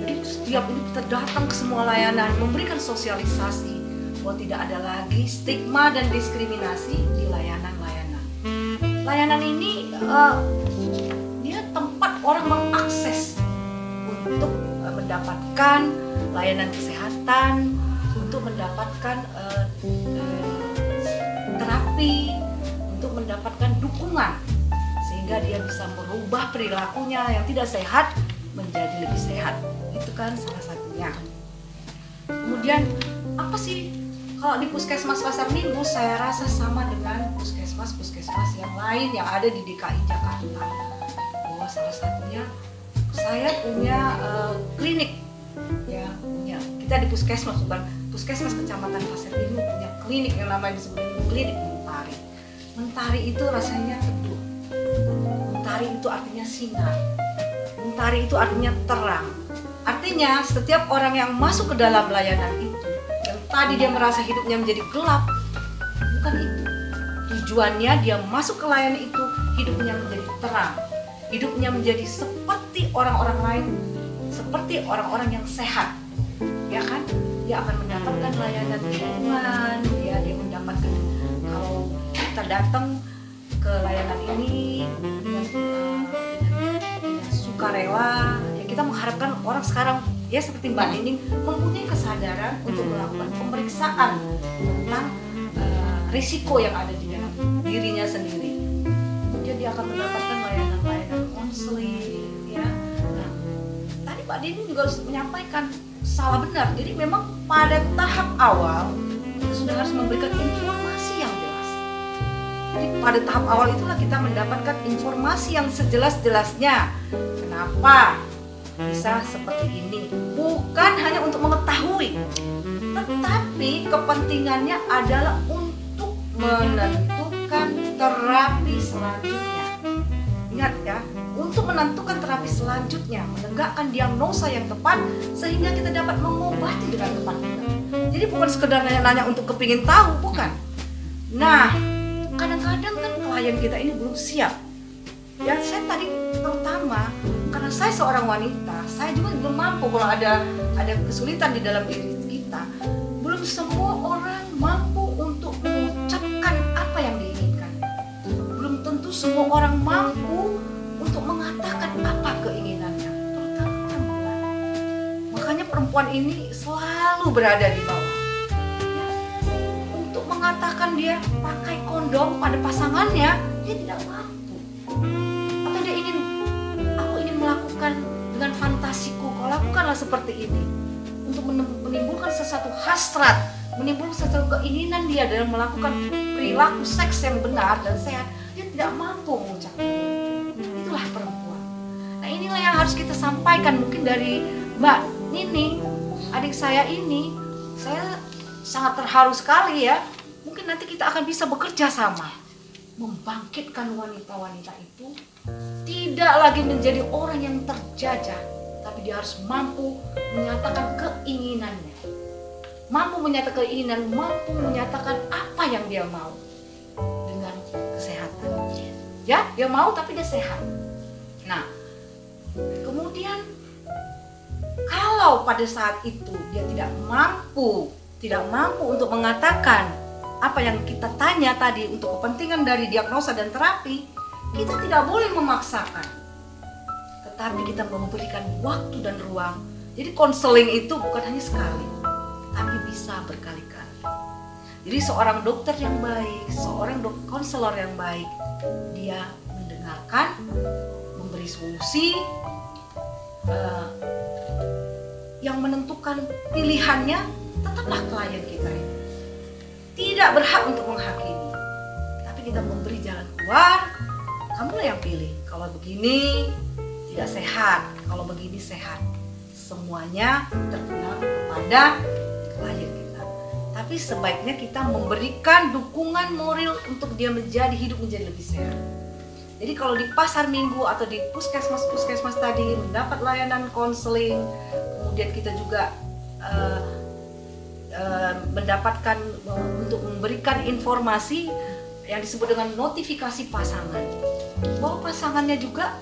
Jadi setiap ini kita datang ke semua layanan memberikan sosialisasi bahwa tidak ada lagi stigma dan diskriminasi di layanan-layanan. Layanan ini eh, dia tempat orang mengakses untuk eh, mendapatkan layanan kesehatan, untuk mendapatkan eh, terapi, mendapatkan dukungan sehingga dia bisa merubah perilakunya yang tidak sehat menjadi lebih sehat. Itu kan salah satunya. Kemudian apa sih kalau di puskesmas pasar minggu saya rasa sama dengan puskesmas puskesmas yang lain yang ada di DKI Jakarta. Bahwa salah satunya saya punya eh, klinik ya punya kita di puskesmas bukan puskesmas kecamatan pasar minggu punya klinik yang namanya disebut klinik mentari. Mentari itu rasanya teduh. Mentari itu artinya sinar. Mentari itu artinya terang. Artinya setiap orang yang masuk ke dalam layanan itu yang tadi dia merasa hidupnya menjadi gelap bukan itu tujuannya dia masuk ke layanan itu hidupnya menjadi terang hidupnya menjadi seperti orang-orang lain seperti orang-orang yang sehat ya kan dia akan mendapatkan layanan lingkungan dia dia mendapatkan kita datang ke layanan ini dengan, eh, dengan, dengan sukarela ya kita mengharapkan orang sekarang ya seperti Mbak Nining mempunyai kesadaran untuk melakukan pemeriksaan tentang eh, risiko yang ada di dalam dirinya sendiri. Kemudian dia akan mendapatkan layanan-layanan konseling ya. Nah, tadi Pak Dini juga menyampaikan salah benar. Jadi memang pada tahap awal kita sudah harus memberikan informasi. Jadi pada tahap awal itulah kita mendapatkan informasi yang sejelas-jelasnya. Kenapa bisa seperti ini? Bukan hanya untuk mengetahui, tetapi kepentingannya adalah untuk menentukan terapi selanjutnya. Ingat ya, untuk menentukan terapi selanjutnya, menegakkan diagnosa yang tepat sehingga kita dapat mengobati dengan tepat. Jadi bukan sekedar nanya-nanya untuk kepingin tahu, bukan. Nah, kadang-kadang kan klien kita ini belum siap. Ya saya tadi terutama karena saya seorang wanita saya juga belum mampu kalau ada ada kesulitan di dalam diri kita. Belum semua orang mampu untuk mengucapkan apa yang diinginkan. Belum tentu semua orang mampu untuk mengatakan apa keinginannya terutama perempuan. Makanya perempuan ini selalu berada di bawah mengatakan dia pakai kondom pada pasangannya dia tidak mampu. Atau dia ingin aku ingin melakukan dengan fantasiku? Kau lakukanlah seperti ini untuk menimbulkan sesuatu hasrat menimbulkan sesuatu keinginan dia dalam melakukan perilaku seks yang benar dan sehat. Dia tidak mampu mengucapkan itu. itulah perempuan. Nah inilah yang harus kita sampaikan mungkin dari Mbak Nini adik saya ini. Saya sangat terharu sekali ya mungkin nanti kita akan bisa bekerja sama. Membangkitkan wanita-wanita itu tidak lagi menjadi orang yang terjajah tapi dia harus mampu menyatakan keinginannya. Mampu menyatakan keinginan mampu menyatakan apa yang dia mau dengan kesehatan. Ya dia mau tapi dia sehat. Nah kemudian kalau pada saat itu dia tidak mampu tidak mampu untuk mengatakan apa yang kita tanya tadi untuk kepentingan dari diagnosa dan terapi kita tidak boleh memaksakan. Tetapi kita memberikan waktu dan ruang. Jadi konseling itu bukan hanya sekali tapi bisa berkali-kali. Jadi seorang dokter yang baik seorang konselor yang baik dia mendengarkan memberi solusi eh, yang menentukan pilihannya tetaplah klien kita ini tidak berhak untuk menghakimi. Tapi kita memberi jalan keluar kamulah yang pilih. Kalau begini tidak sehat. Kalau begini sehat. Semuanya terpulang kepada klien kita. Tapi sebaiknya kita memberikan dukungan moral untuk dia menjadi hidup menjadi lebih sehat. Jadi kalau di pasar minggu atau di puskesmas puskesmas tadi mendapat layanan konseling kemudian kita juga eh, eh, mendapatkan eh, untuk memberikan informasi yang disebut dengan notifikasi pasangan. Bahwa pasangannya juga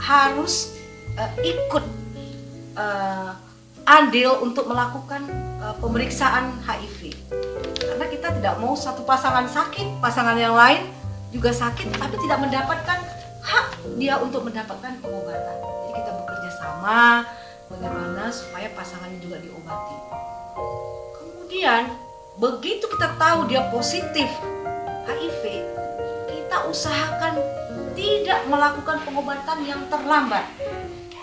harus eh, ikut eh, andil untuk melakukan eh, pemeriksaan HIV karena kita tidak mau satu pasangan sakit pasangan yang lain juga sakit tapi tidak mendapatkan hak dia untuk mendapatkan pengobatan. Jadi kita bekerja sama bagaimana supaya pasangannya juga diobati kemudian begitu kita tahu dia positif HIV kita usahakan tidak melakukan pengobatan yang terlambat.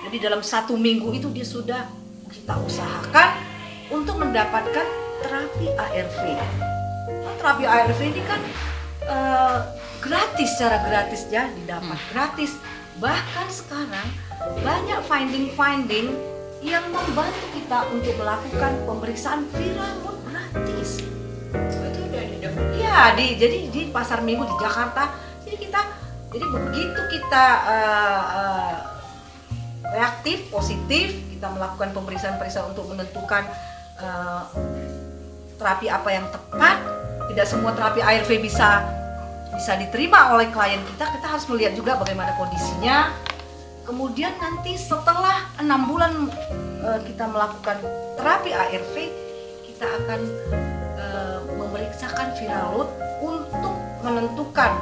Jadi dalam satu minggu itu dia sudah kita usahakan untuk mendapatkan terapi ARV Nah, terapi ARV ini kan eh, gratis secara gratis ya didapat gratis. Bahkan sekarang banyak finding-finding yang membantu kita untuk melakukan pemeriksaan viral gratis itu udah ada Iya, di jadi di pasar minggu di Jakarta. Jadi kita jadi begitu kita eh, eh, reaktif, positif, kita melakukan pemeriksaan-pemeriksaan untuk menentukan eh, terapi apa yang tepat. Tidak semua terapi ARV bisa bisa diterima oleh klien kita. Kita harus melihat juga bagaimana kondisinya. Kemudian nanti setelah enam bulan kita melakukan terapi ARV, kita akan eh, memeriksakan viral load untuk menentukan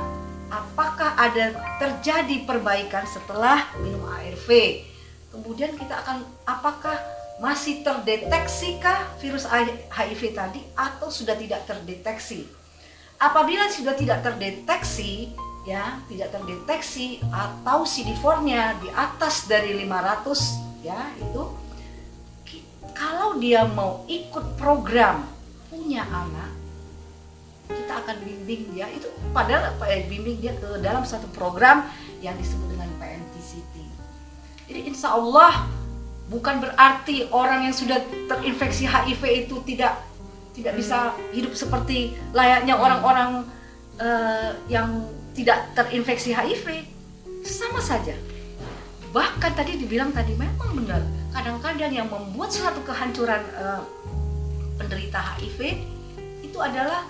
apakah ada terjadi perbaikan setelah minum ARV. Kemudian kita akan apakah masih terdeteksikah virus HIV tadi atau sudah tidak terdeteksi. Apabila sudah tidak terdeteksi, ya, tidak terdeteksi atau CD4-nya di atas dari 500 ya, itu kalau dia mau ikut program punya anak kita akan bimbing dia itu padahal bimbing dia ke dalam satu program yang disebut dengan PMTCT. Jadi insya Allah bukan berarti orang yang sudah terinfeksi HIV itu tidak tidak bisa hidup seperti layaknya orang-orang eh, yang tidak terinfeksi HIV sama saja. Bahkan tadi dibilang tadi memang benar kadang-kadang yang membuat suatu kehancuran eh, penderita HIV itu adalah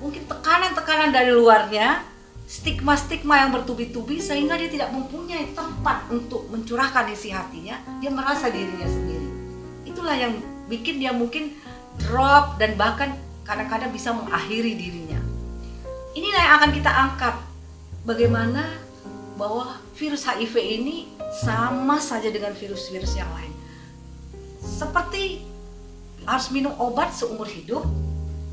mungkin tekanan-tekanan dari luarnya, stigma-stigma yang bertubi-tubi sehingga dia tidak mempunyai tempat untuk mencurahkan isi hatinya, dia merasa dirinya sendiri. Itulah yang bikin dia mungkin drop dan bahkan kadang-kadang bisa mengakhiri dirinya. Inilah yang akan kita angkat. Bagaimana bahwa virus HIV ini sama saja dengan virus-virus yang lain. Seperti harus minum obat seumur hidup,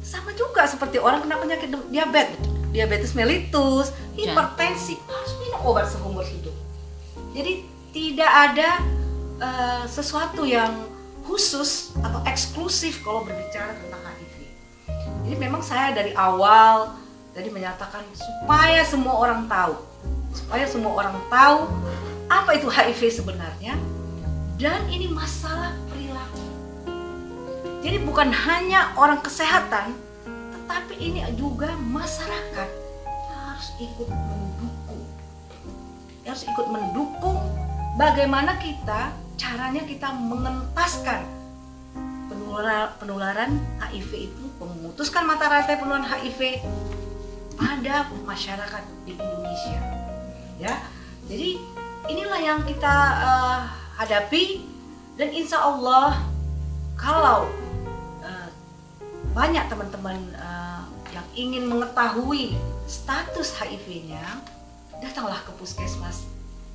sama juga seperti orang kena penyakit diabetes, diabetes mellitus, hipertensi, harus minum obat seumur hidup. Jadi tidak ada uh, sesuatu yang khusus atau eksklusif kalau berbicara tentang HIV. Jadi memang saya dari awal tadi menyatakan supaya semua orang tahu, supaya semua orang tahu apa itu HIV sebenarnya dan ini masalah perilaku. Jadi bukan hanya orang kesehatan, tetapi ini juga masyarakat harus ikut mendukung. Harus ikut mendukung bagaimana kita caranya kita mengentaskan penularan, penularan HIV itu, memutuskan mata rantai penularan HIV pada masyarakat di Indonesia. Ya, jadi inilah yang kita uh, hadapi. Dan insya Allah kalau uh, banyak teman-teman uh, yang ingin mengetahui status HIV-nya, datanglah ke puskesmas.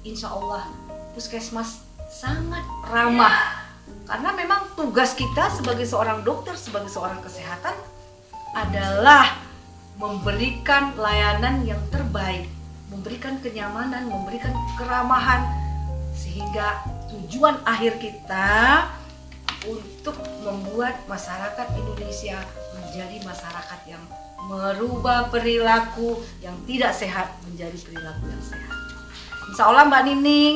Insya Allah puskesmas sangat ramah. Karena memang tugas kita sebagai seorang dokter, sebagai seorang kesehatan adalah memberikan layanan yang terbaik, memberikan kenyamanan, memberikan keramahan sehingga tujuan akhir kita untuk membuat masyarakat Indonesia menjadi masyarakat yang merubah perilaku yang tidak sehat menjadi perilaku yang sehat. Insya Allah Mbak Nining,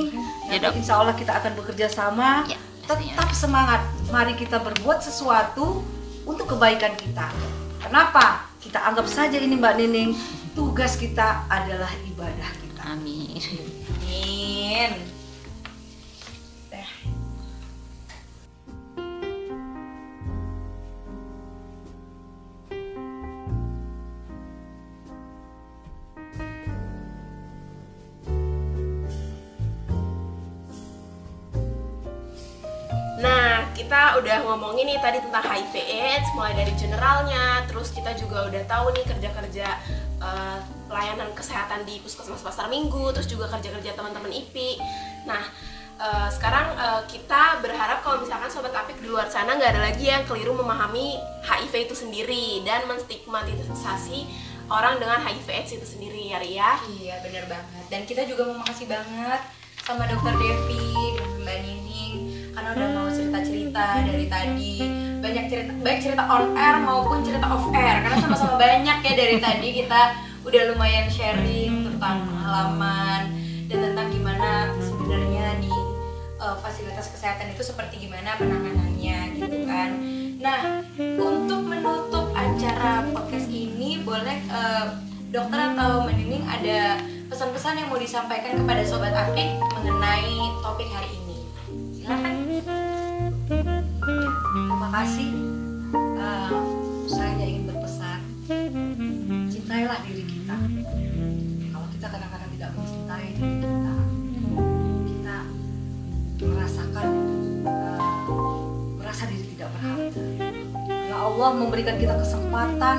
ya, insya Allah kita akan bekerja sama. Ya, tetap semangat. Mari kita berbuat sesuatu untuk kebaikan kita. Kenapa? Kita anggap saja ini Mbak Nining, tugas kita adalah ibadah kita. Amin. Amin. Nah, kita udah ngomongin nih tadi tentang HIV AIDS, mulai dari generalnya, terus kita juga udah tahu nih kerja-kerja uh, pelayanan kesehatan di puskesmas pasar minggu, terus juga kerja-kerja teman-teman IPI. Nah, uh, sekarang uh, kita berharap kalau misalkan sobat apik di luar sana nggak ada lagi yang keliru memahami HIV itu sendiri dan menstigmatisasi orang dengan HIV AIDS itu sendiri ya Ria. Iya bener banget. Dan kita juga mau makasih banget sama Dokter Devi dan Mbak Nining karena udah mau cerita-cerita dari tadi banyak cerita baik cerita on air maupun cerita off air. Karena sama-sama banyak ya dari tadi kita udah lumayan sharing tentang pengalaman dan tentang gimana sebenarnya di uh, fasilitas kesehatan itu seperti gimana penanganannya gitu kan. Nah untuk menutup acara podcast ini boleh uh, dokter atau menining ada pesan-pesan yang mau disampaikan kepada sobat Apik mengenai topik hari ini? Silakan terima kasih. Uh, saya ingin berpesan cintailah diri kita. Kalau kita kadang-kadang tidak mencintai diri kita kita merasakan uh, merasa diri tidak berharga. Ya Allah memberikan kita kesempatan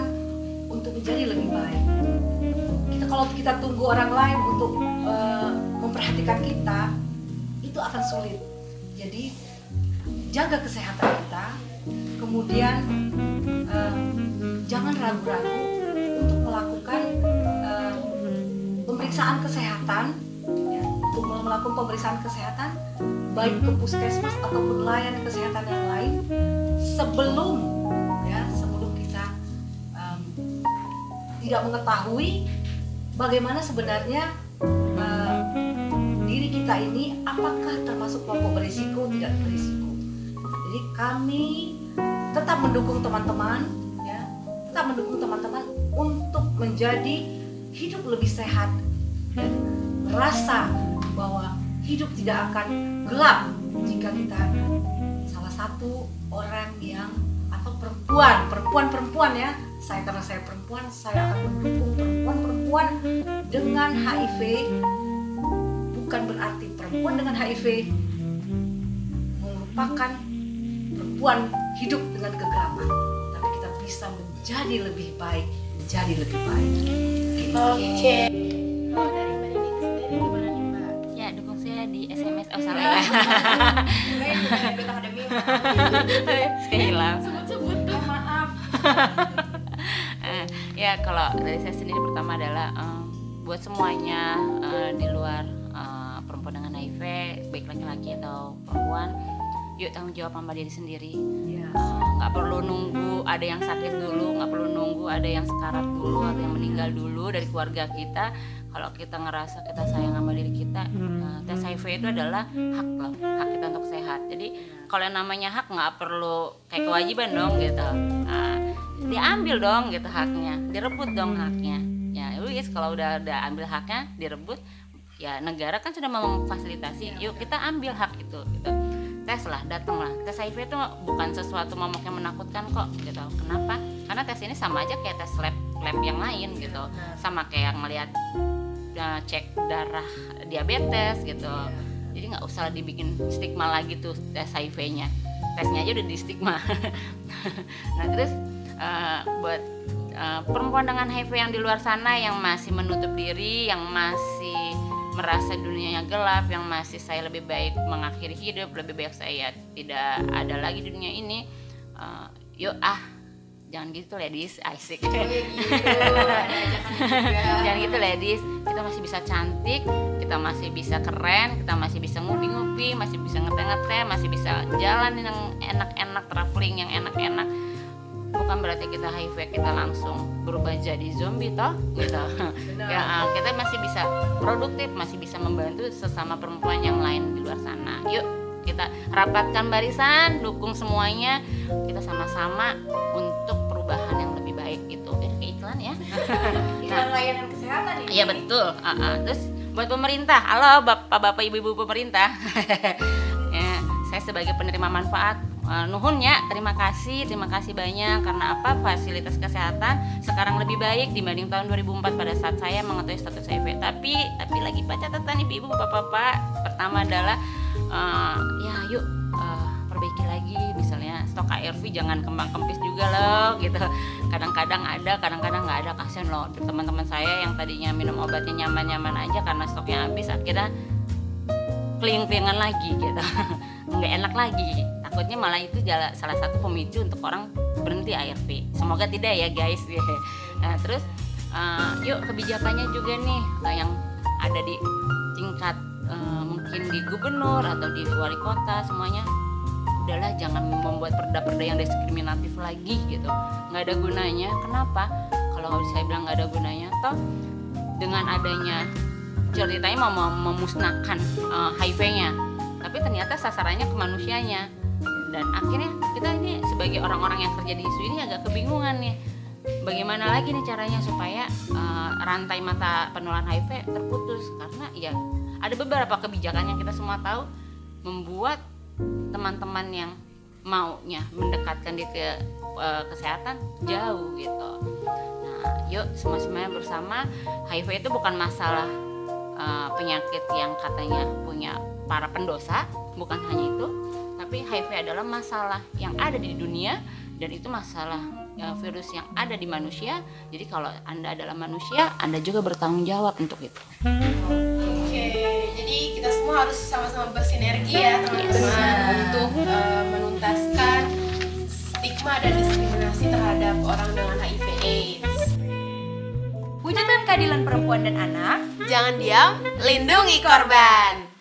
untuk menjadi lebih baik. Kita kalau kita tunggu orang lain untuk uh, memperhatikan kita itu akan sulit. Jadi jaga kesehatan kita kemudian uh, jangan ragu-ragu untuk melakukan uh, pemeriksaan kesehatan ya, untuk melakukan pemeriksaan kesehatan baik ke puskesmas ataupun layanan kesehatan yang lain sebelum ya sebelum kita um, tidak mengetahui bagaimana sebenarnya uh, diri kita ini apakah termasuk kelompok berisiko tidak berisiko. Jadi kami tetap mendukung teman-teman ya, tetap mendukung teman-teman untuk menjadi hidup lebih sehat dan merasa bahwa hidup tidak akan gelap jika kita salah satu orang yang atau perempuan, perempuan-perempuan ya. Saya karena saya perempuan, saya akan mendukung perempuan-perempuan dengan HIV. Bukan berarti perempuan dengan HIV merupakan perempuan hidup dengan kegelapan, tapi kita bisa menjadi lebih baik, menjadi lebih baik. Oke. Kalau dari Mbak Nini sendiri gimana nih Mbak? Ya dukung saya di SMS oh salah ya. Duta Akademi. saya hilang. Sebut-sebut tuh. Maaf. Eh, ya kalau dari saya sendiri pertama adalah em, buat semuanya eh, di luar eh, perempuan dengan HIV baik laki-laki atau perempuan tanggung jawab sama diri sendiri. Ya. Eh, nggak perlu nunggu ada yang sakit dulu nggak perlu nunggu ada yang sekarat dulu atau yang meninggal dulu dari keluarga kita. Kalau kita ngerasa kita sayang sama diri kita eh, tes HIV itu adalah hak loh hak kita untuk sehat. Jadi kalau yang namanya hak nggak perlu kayak kewajiban dong gitu. Nah, diambil dong gitu haknya direbut dong haknya. Ya wis kalau udah udah ambil haknya direbut. Ya negara kan sudah memfasilitasi yuk kita ambil hak itu gitu tes lah datang lah. Tes HIV itu bukan sesuatu momok yang menakutkan kok gitu. Kenapa? Karena tes ini sama aja kayak tes lab lab yang lain gitu. sama kayak ngelihat uh, cek darah diabetes gitu. Jadi nggak usah dibikin stigma lagi tuh tes HIV-nya tesnya aja udah di stigma nah terus uh, buat uh, perempuan dengan HIV yang di luar sana yang masih menutup diri yang masih merasa dunianya gelap yang masih saya lebih baik mengakhiri hidup lebih baik saya tidak ada lagi di dunia ini uh, yuk ah jangan gitu ladies asik. Jangan gitu ladies. Kita masih bisa cantik kita masih bisa keren kita masih bisa ngupi-ngupi masih bisa ngeteh-ngeteh masih bisa jalan yang enak-enak traveling yang enak-enak bukan berarti kita HIV kita langsung berubah jadi zombie toh gitu. Ya uh, kita masih bisa produktif masih bisa membantu sesama perempuan yang lain di luar sana. Yuk kita rapatkan barisan dukung semuanya. Kita sama-sama untuk perubahan yang lebih baik itu eh, iklan ya. Iklan layanan kesehatan ini. Iya betul. Ah, ah. Terus buat pemerintah, halo bapak-bapak ibu-ibu pemerintah. ya, saya sebagai penerima manfaat eh, nuhun ya, terima kasih, terima kasih banyak. Karena apa? Fasilitas kesehatan sekarang lebih baik dibanding tahun 2004 pada saat saya mengetahui status HIV. Tapi tapi lagi baca catatan ibu-ibu bapak-bapak. Pertama adalah eh, ya yuk eh, perbaiki lagi. Misalnya stok ARV jangan kembang kempis juga loh gitu. Kadang-kadang ada kadang-kadang nggak ada. Kasihan loh teman-teman saya yang tadinya minum obatnya nyaman-nyaman aja karena stoknya habis akhirnya keling-kelingan lagi gitu. Nggak enak lagi takutnya malah itu jala, salah satu pemicu untuk orang berhenti ARV semoga tidak ya guys. Nah, terus eh, yuk kebijakannya juga nih eh, yang ada di tingkat eh, mungkin di gubernur atau di wali kota semuanya. Udahlah jangan membuat perda-perda yang diskriminatif lagi gitu. Nggak ada gunanya. Kenapa? Kalau saya bilang nggak ada gunanya toh dengan adanya ceritanya mau mem- memusnahkan eh, HIV-nya tapi ternyata sasarannya ke manusianya dan akhirnya kita ini sebagai orang-orang yang kerja di isu ini agak kebingungan nih. Bagaimana lagi nih caranya supaya eh, rantai mata penularan HIV terputus? Karena ya ada beberapa kebijakan yang kita semua tahu membuat teman-teman yang maunya mendekatkan diri ke eh, kesehatan jauh gitu. Nah, yuk semua-semuanya bersama. HIV itu bukan masalah eh, penyakit yang katanya punya para pendosa, bukan hanya itu, tapi HIV adalah masalah yang ada di dunia dan itu masalah eh, virus yang ada di manusia. Jadi kalau Anda adalah manusia, Anda juga bertanggung jawab untuk itu. Oke, jadi kita semua harus sama-sama bersinergi ya teman-teman untuk eh, menuntaskan stigma dan diskriminasi terhadap orang dengan HIV/AIDS. Wujudkan keadilan perempuan dan anak. Jangan diam, lindungi korban.